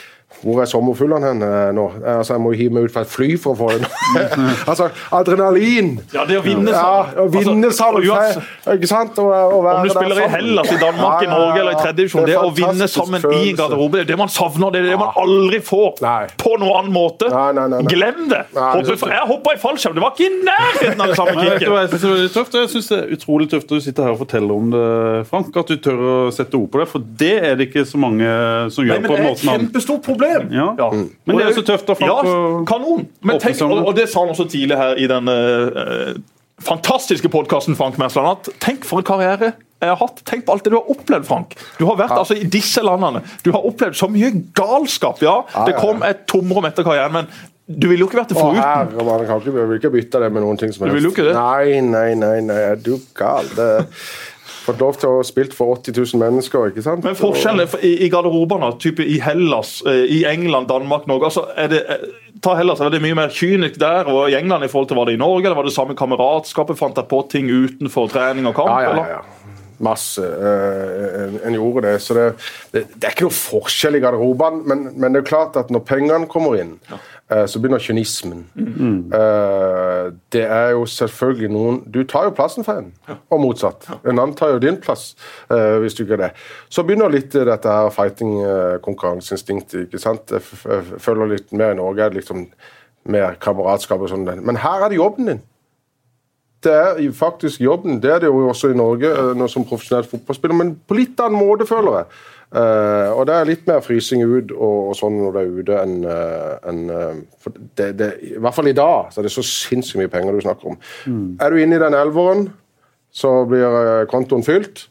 hvor er sommerfuglene hen eh, nå? Altså, jeg må jo hive meg ut fra et fly for å få det. altså, adrenalin! Ja, det å vinne Ja, sammen. å vinne Altså, sammen. uansett- Ikke sant? Og, og være Om du der spiller i. Hellas, i Danmark, i Ja, ja, Norge eller i ja. tredje divisjon, Det det å vinne sammen sammen i garderoben, garderobe, det er det man savner. Det er det man aldri får Nei. på noen annen måte. Nei, nei, nei, nei. Glem det! Nei, Hoppe, jeg hoppa i fallskjerm, det var ikke i nærheten av det samme kicket. jeg synes det er utrolig tøft å du sitter her og fortelle om det, Frank. At du tør å sette ord på det, for det er det ikke så mange som gjør. Nei, gjør men på det er et kjempestort problem. Ja. Ja. Men det er så tøft da, Frank. Ja, kanon. Men tenk, og, og det sa han også tidlig her i den uh, fantastiske podkasten Frank Mersland, at tenk for en karriere jeg har hatt. Tenk på alt det du har opplevd, Frank. Du har vært altså i disse landene. Du har opplevd så mye galskap. Ja, det kom et tomrom etter karrieren, men du ville jo ikke vært det Å, foruten. herre, man kan ikke, jeg vil ikke bytte det med noen ting som Du vil jo ikke det? Nei, nei, nei, nei, er du gal? Det Fått lov til å ha spilt for 80 000 mennesker, ikke sant? Men forskjellen i, i garderobene, type i Hellas, eh, i England, Danmark, Norge altså er det, eh, Ta Hellas, er det mye mer kynisk der og i England i forhold til var det i Norge? Eller var det samme kameratskapet? Fant deg på ting utenfor trening og kamp? Ja, ja, ja. ja. Masse. eh, en, gjorde det. Så det, det, det er ikke noe forskjell i garderobene, men, men det er klart at når pengene kommer inn, eh, så begynner kynismen. Eh, det er jo selvfølgelig noen Du tar jo plassen for en, og motsatt. En annen tar jo din plass, eh, hvis du ikke er det. Så begynner litt dette her fighting-konkurranseinstinktet. ikke sant? Jeg, føler litt mer i Norge liksom mer kameratskap og sånn. Men her er det jobben din det er faktisk jobben. Det er det jo også i Norge eh, som profesjonell fotballspiller, men på litt annen måte, føler jeg. Eh, og det er litt mer frysing ut og, og sånn når det er ute enn eh, en, eh, det, det, I hvert fall i dag så er det så sinnssykt mye penger du snakker om. Er du inne i den elveren, så blir kontoen fylt.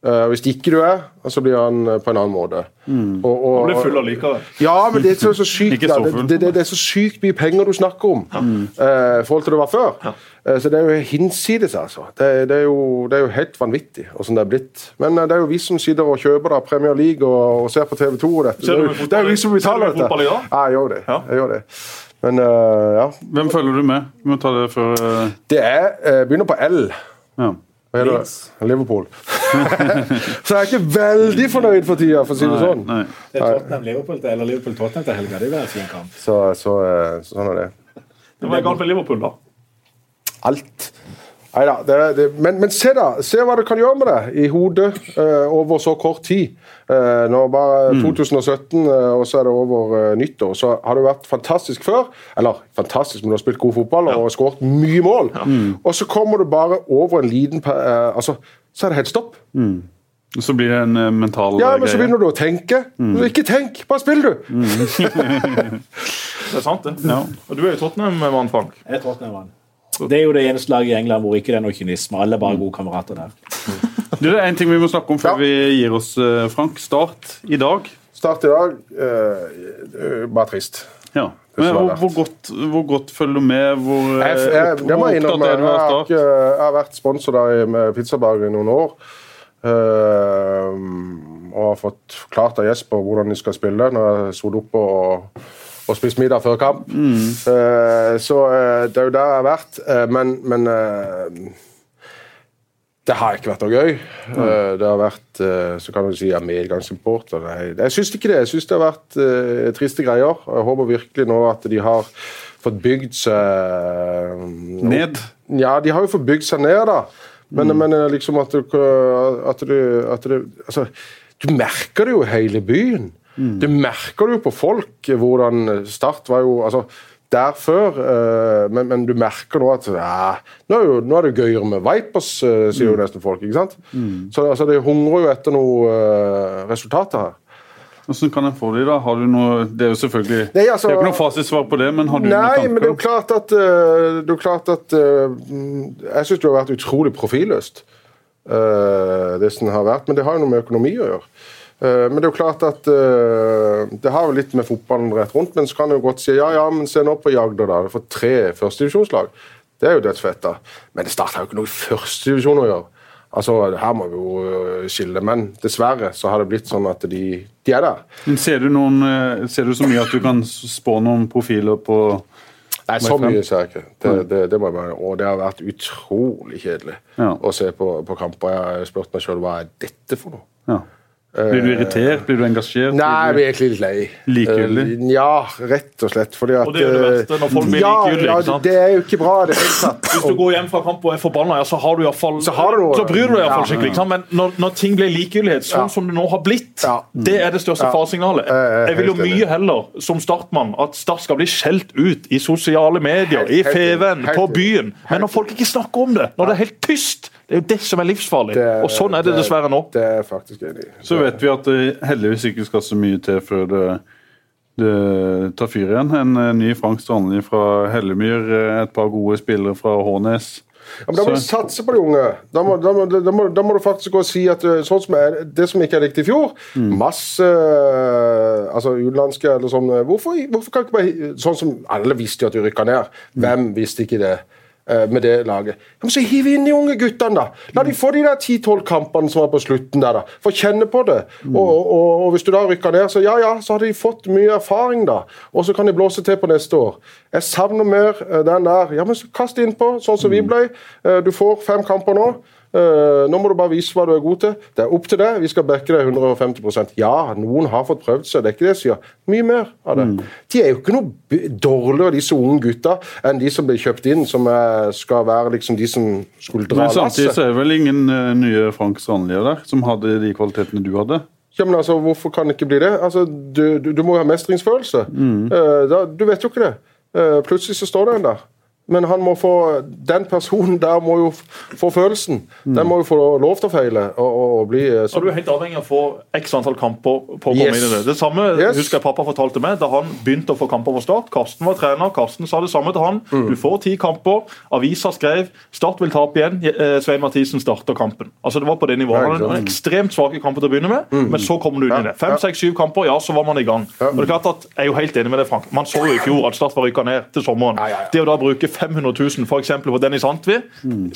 Eh, hvis ikke du er, så blir han eh, på en annen måte. Og, og, Han blir full allikevel. ja, men det er så, så sykt så det, det, det, det er så sykt mye penger du snakker om eh, i forhold til det var før. Eh, så det er jo hinsides, altså. Det, det, er, jo, det er jo helt vanvittig åssen det er blitt. Men det er jo vi som sitter og kjøper da, Premier League og, og ser på TV 2 og dette. Ser Det du det er jo vi som betaler dette. Ja, jeg gjør det. Ja. Jeg gjør det. Men eh, ja. Hvem følger du med? Vi må ta det før Det er Begynner på L. ja. Hva heter det? Liverpool. så jeg er ikke veldig fornøyd for tida, for å si det sånn. Nei. Det er Tottenham-Liverpool eller Liverpool-Tottenham til helga. Det er jo en fin kamp. Så, så, eh, så sånn er det. Det var galt med Liverpool, da. alt. Det, det, men, men se da, se hva du kan gjøre med det i hodet uh, over så kort tid. Nå når bare 2017, uh, og så er det over uh, nyttår, så har du vært fantastisk før. Eller fantastisk, men du har spilt god fotball og skåret mye mål. Og så kommer du bare over en liten eh, altså, Så er det helt stopp. Mm. Så blir det en mental greie? Ja, men men så begynner du å tenke. Ikke tenk, bare spill, du! Det er sant, det. Ja. Og du er jo Tottenham-mann, Frank. Jeg er Tottenham-mann. Det er jo det eneste laget i England hvor ikke det er noe kynisme. Alle er bare gode kamerater der. Du, det er en ting vi må snakke om før Ja. vi gir oss, eh, Frank. Start i dag. Start i dag eh, eh, bare trist. Ja. Men hvor, hvor, godt, hvor godt følger du med? Hvor, eh, Jeg, jeg, hvor innrømme. er du av har, Start? Jeg, jeg har vært sponsor der i- med Pizzaberger i noen år. Uh, og har fått klart av Jesper hvordan de skal spille når jeg sto oppe og, og spist middag før kamp. Eh, så eh, det er jo der jeg har vært. Eh, men men det har ikke vært noe gøy. Eh, det har vært så kan du si, jeg medgangsimporter. Jeg syns ikke det. Jeg syns det har vært triste greier. Jeg håper virkelig nå at de har fått bygd seg Ned? ja, de har jo fått bygd seg ned, da. Men, men eh, liksom at du, at du, at du altså, Du merker det jo i hele byen. Du merker det jo på folk eh, hvordan Start var jo altså, der før, eh, men, men du merker nå at ja, nå, er jo, nå er det gøyere med Vipers, eh, sier jo nesten folk. ikke sant? Så altså, de hungrer jo etter noe eh, resultater her. Hvordan kan en få de da? Har du noe, det er jo selvfølgelig Nei, altså- Det er ikke noe fasitsvar på det, men har du Nei, noen men det er jo tanker? klart at, eh, det jo klart at eh, mm, Jeg syns det har vært utrolig profilløst, eh, det som har vært. Men det har jo noe med økonomi å gjøre. Eh, men det er jo klart at eh, det har jo litt med fotballen rett rundt. Men så kan en godt si ja, ja, men se nå på Jagder, da. Det får tre førstedivisjonslag. Det er jo dødsfett, da. Men det starta jo ikke noe i førstedivisjon å gjøre. Altså, Her må vi jo eh, skille. Men dessverre så har det blitt sånn at de, de er der. Men ser du, noen, ser du så mye at du kan spå noen profiler på Nei, så mye ser jeg ikke. Det, det, det må jeg bare, og det har vært utrolig kjedelig Ja. å se på, på kamper. Jeg har spurt meg sjøl hva er dette for noe. Ja. Blir du irritert? Blir du engasjert? Nei, jeg Blir egentlig litt lei. Likegyldig? Eh, Ja, rett og slett. Fordi at Og det er jo det eh, verste, når folk blir ja, likegyldige, Ja, det er jo ikke bra det. Hvis du går hjem fra kamp og er forbanna, ja, så har du i fall Så har du så bryr du deg iallfall Ja. skikkelig. ikke sant? Men når, når ting blir likegyldighet, sånn Ja. som det nå har blitt, Ja. det er det største Ja. faresignalet. Jeg vil jo mye heller, som startmann, at Start skal bli skjelt ut i sosiale medier, i enig. På byen. Men når folk ikke snakker om det, når det er helt tyst, det er jo det som er livsfarlig. Det- Og sånn er det dessverre nå. Det er faktisk enig. Så vet vi at det heldigvis ikke skal så mye til før det, det tar fyr igjen. En eh, ny Frank Strandli fra Hellemyr, eh, et par gode spillere fra Hånes. Ja, men da må du satse på de unge. Da må, da, må, da, må, da må du faktisk gå og si at sånn som er, det som ikke er riktig i fjor Mm. Masse altså utenlandske eller sånn hvorfor, hvorfor kan ikke bare Sånn som alle visste jo at du rykka ned. Mm. Hvem visste ikke det? Uh, Med det laget. Ja, men så hiv inn de unge guttene, da! La de få de der 10-12 kampene som var på slutten der, da. Få kjenne på det. Mm. Og, og, og hvis du da rykker ned, så ja ja, så har de fått mye erfaring, da. Og så kan de blåse til på neste år. Jeg savner mer uh, den der. Ja, men så kast innpå, sånn som vi ble. Uh, Du får fem kamper nå. Uh, nå må du bare vise hva du er god til. Det er opp til deg. Vi skal backe deg 150% Ja, noen har fått prøvd seg, det er ikke det jeg sier. Mye mer av det. De er jo ikke noe dårligere, disse unge gutta, enn de som ble kjøpt inn, som er, skal være liksom de som skulle dra Men samtidig så er vel ingen uh, nye Frank Strandli der, som hadde de kvalitetene du hadde. Ja, men altså, Hvorfor kan det ikke bli det? Altså, Du, du, du må jo ha mestringsfølelse. Eh, da, du vet jo ikke det. Uh, plutselig så står det en der. Men han må få, den personen der må jo få følelsen. Den må jo få lov til å feile og, og, og bli eh, Så er du helt avhengig av å få x antall kamper på å komme Yes. inn i det. Det samme Yes. husker jeg pappa fortalte meg da han begynte å få kamper på Start. Karsten var trener. Karsten sa det samme til han. Mm. Du får ti kamper. Avisa skrev Start vil tape igjen. Eh, Svein Mathisen starter kampen. Altså Det var på det nivået. Han hadde en ekstremt svake kamper til å begynne med, men så kommer du inn i det. Fem, seks, syv kamper, ja, så var man i gang. Og det er klart at Jeg er jo helt enig med deg, Frank. Man så jo i fjor at Start var rykka ned til sommeren. Ja, ja, ja. Det å da bruke 500 000 for eksempel, på Dennis Antvi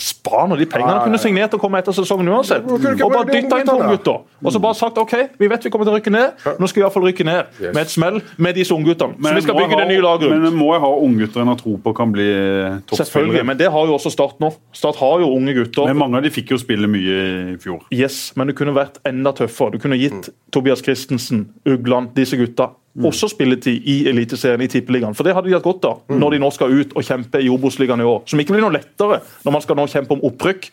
Spar nå de pengene. Han kunne signert og komme etter sesongen uansett. Og bare dytta inn to ungguttene? gutter. Og så bare sagt OK, vi vet vi kommer til å rykke ned. Nå skal vi i hvert fall rykke ned med et smell med disse ungguttene. Så vi skal bygge det nye laget Men rundt. jeg må jeg ha unggutter en har tro på kan bli toppspillere. Selvfølgelig, men det har jo også Start nå. Start har jo unge gutter. Men mange av de fikk jo spille mye i fjor. Yes, men det kunne vært enda tøffere. Du kunne gitt Tobias Christensen, Ugland, disse gutta også spilletid i Eliteserien i Tippeligaen. For det hadde de hatt godt av når de nå skal ut og kjempe i Obos-ligaen i år. Som ikke blir noe lettere når man skal nå kjempe om opprykk.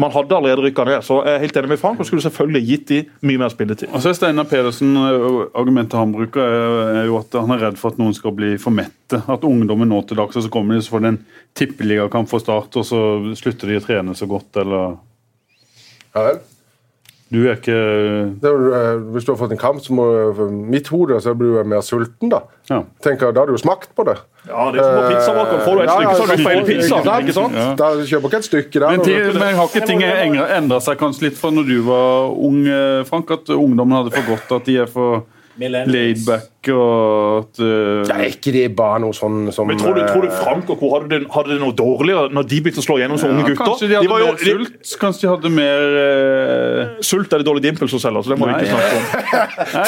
Man hadde allerede rykka ned, så jeg er helt enig med Frank og skulle selvfølgelig gitt de mye mer spilletid. Altså Steinar Pedersen, eh, Argumentet han bruker, er er jo at han er redd for at noen skal bli for mette. At ungdommen nå til dags, og så kommer de så får de en tippeligakamp for Start, og så slutter de å trene så godt, eller Ja vel. Du er ikke Det er, eh, hvis du har fått en kamp, så må mitt hode så blir du mer sulten, da. Ja. Tenker, Da har du jo smakt på det. Ja, det er som på pizzabakeren. Får du et Ja, stykke, ja, så har du får- feil pizza. ikke Ikke sant? Ja. Da kjøper ikke et stykke der. Men, ti- men har ikke ting endra seg kanskje litt fra når du var ung, eh, Frank? At ungdommen hadde for godt at de er for laid back, og at uh... Ja, er ikke det bare noe sånn som Men tror du, tror du eh, Frank og co. Hadde, det- hadde det noe dårligere når de begynte å slå gjennom som unge gutter? Kanskje de hadde var jo- mer sult? Kanskje de hadde mer uh... Sult er det dårlig dimples som selger, så det må vi ikke snakke om. Nei,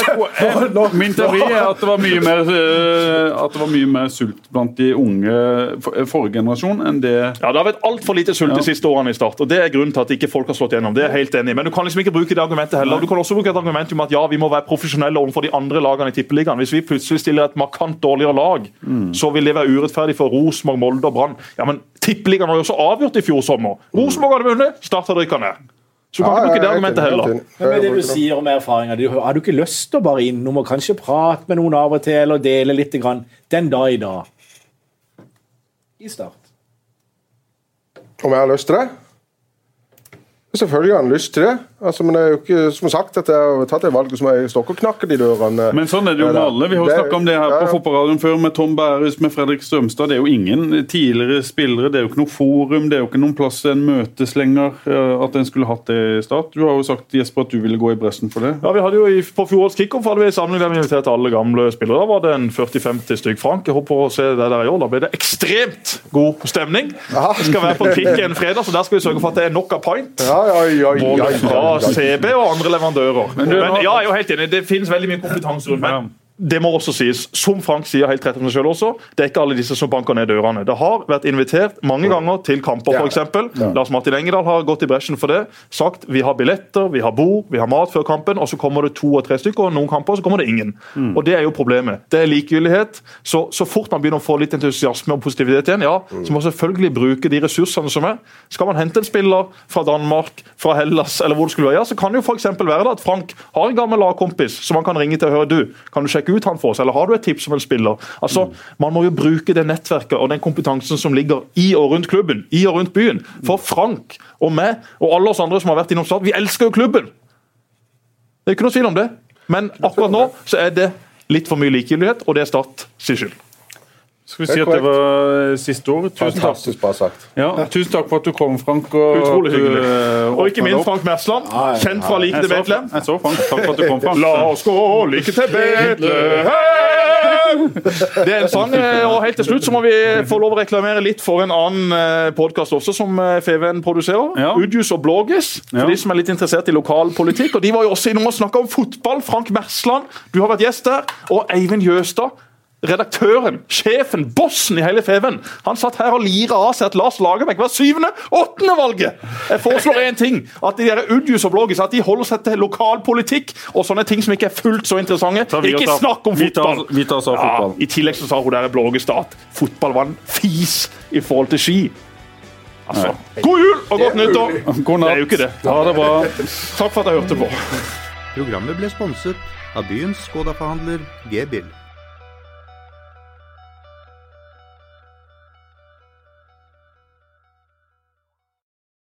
jeg, Min teori er at det var mye mer uh, At det var mye mer sult blant de unge for- forrige generasjon enn det Ja, Det har vært altfor lite sult de siste årene i Start. og Det er grunnen til at ikke folk har slått gjennom. Det er jeg helt enig i. Men du kan liksom ikke bruke det argumentet heller. Du kan også bruke et argument om at ja, vi må være profesjonelle overfor de andre lagene i Tippeligaen. Hvis vi plutselig stiller et markant dårligere lag, så vil det være urettferdig for Rosenborg, Molde og Brann. Ja, men Tippeligaen var jo også avgjort i fjor sommer. Rosenborg hadde vunnet, Start hadde rykka ned. Så du kan ja, ikke bruke det argumentet heller. Men det du sier om erfaringer, du, har du ikke lyst til å bare innom og kanskje prate med noen av og til, eller dele litt grann, den dag i dag? I start. Om jeg har lyst til det? Selvfølgelig har han lyst til det. Altså, men det er jo ikke som sagt at jeg har tatt det valget som jeg står og knakker de dørene. Men sånn er det jo med alle. Vi har jo snakka om det her ja, på ja. Fotballradioen før, med Tom Bærus, med Fredrik Strømstad. Det er jo ingen tidligere spillere, det er jo ikke noe forum, det er jo ikke noen plass en møtes lenger. eh, At en skulle hatt det i start. Du har jo sagt Jesper, at du ville gå i bressen for det. Ja, vi hadde jo i, På fjorårets kickoff hadde vi en samling der vi inviterte alle gamle spillere. Da var det en 40-50 stykk. Frank, jeg håper å se det der i år. Da ble det ekstremt god stemning. Det skal være på en fredag, så der skal vi sørge for at det er nok av pint. Ja, ja, ja, ja, Både fra. CB og andre leverandører. Men, du, men ja, jeg er jo helt enig. Det finnes veldig mye kompetanse rundt. Men det må også sies, som Frank sier helt rett om seg selv også, det er ikke alle disse som banker ned dørene. Det har vært invitert mange ganger til kamper, Ja. f.eks. Lars Martin Engedal har gått i bresjen for det. Sagt vi har billetter, vi har bord, vi har mat før kampen, og så kommer det to og tre stykker, og noen kamper så kommer det ingen. Og Det er jo problemet. Det er likegyldighet. Så, så fort man begynner å få litt entusiasme og positivitet igjen, ja, så må man selvfølgelig bruke de ressursene som er. Skal man hente en spiller fra Danmark, fra Hellas, eller hvor det skulle være, ja, så kan det jo f.eks. være da at Frank har en gammel lagkompis som han kan ringe til og høre du, kan du sjekke ut han for oss, eller har du et tips om en spiller? Altså, Man må jo bruke det nettverket og den kompetansen som ligger i og rundt klubben, i og rundt byen. For Frank og meg og alle oss andre som har vært innom Start, vi elsker jo klubben! Det er ikke noe tvil om det. Men akkurat nå så er det litt for mye likegyldighet, og det er Start sin skyld. Skal vi si at det var siste ord? Tusen takk. Fantastisk bra sagt. Ja, tusen takk for at du kom, Frank. Og Utrolig hyggelig. eh, Og ikke minst. Frank Mersland, kjent fra Like til Betlehem. jeg så Frank. Takk for at du kom, Frank. La oss gå like til Betlehem! Det er en sang. eh, Og helt til slutt så må vi få lov å reklamere litt for en annen podkast også, som eh, FVN produserer. Ja. Udjus og Blågis. For Ja. de som er litt interessert i lokalpolitikk. Og de var jo også innom og snakka om fotball. Frank Mersland, du har vært gjest der. Og Eivind Jøstad. Redaktøren, sjefen, bossen i hele Feven. Han satt her og lira av seg at Lars Lagerbäck var syvende, åttende valget! Jeg foreslår én ting. At de der Udjus og Blågis at de holder seg til lokalpolitikk og sånne ting som ikke er fullt så interessante. Så Ikke tar, snakk om vi tar- fotball! vi tar oss av fotball. I tillegg så sa hun der Blågestad at fotball var en fis i forhold til ski. Altså, God jul og godt nyttår! God natt. Det er jo ikke det. Ha det bra. Takk for at jeg hørte på. Programmet ble sponset av byens Skoda-forhandler G-Bill.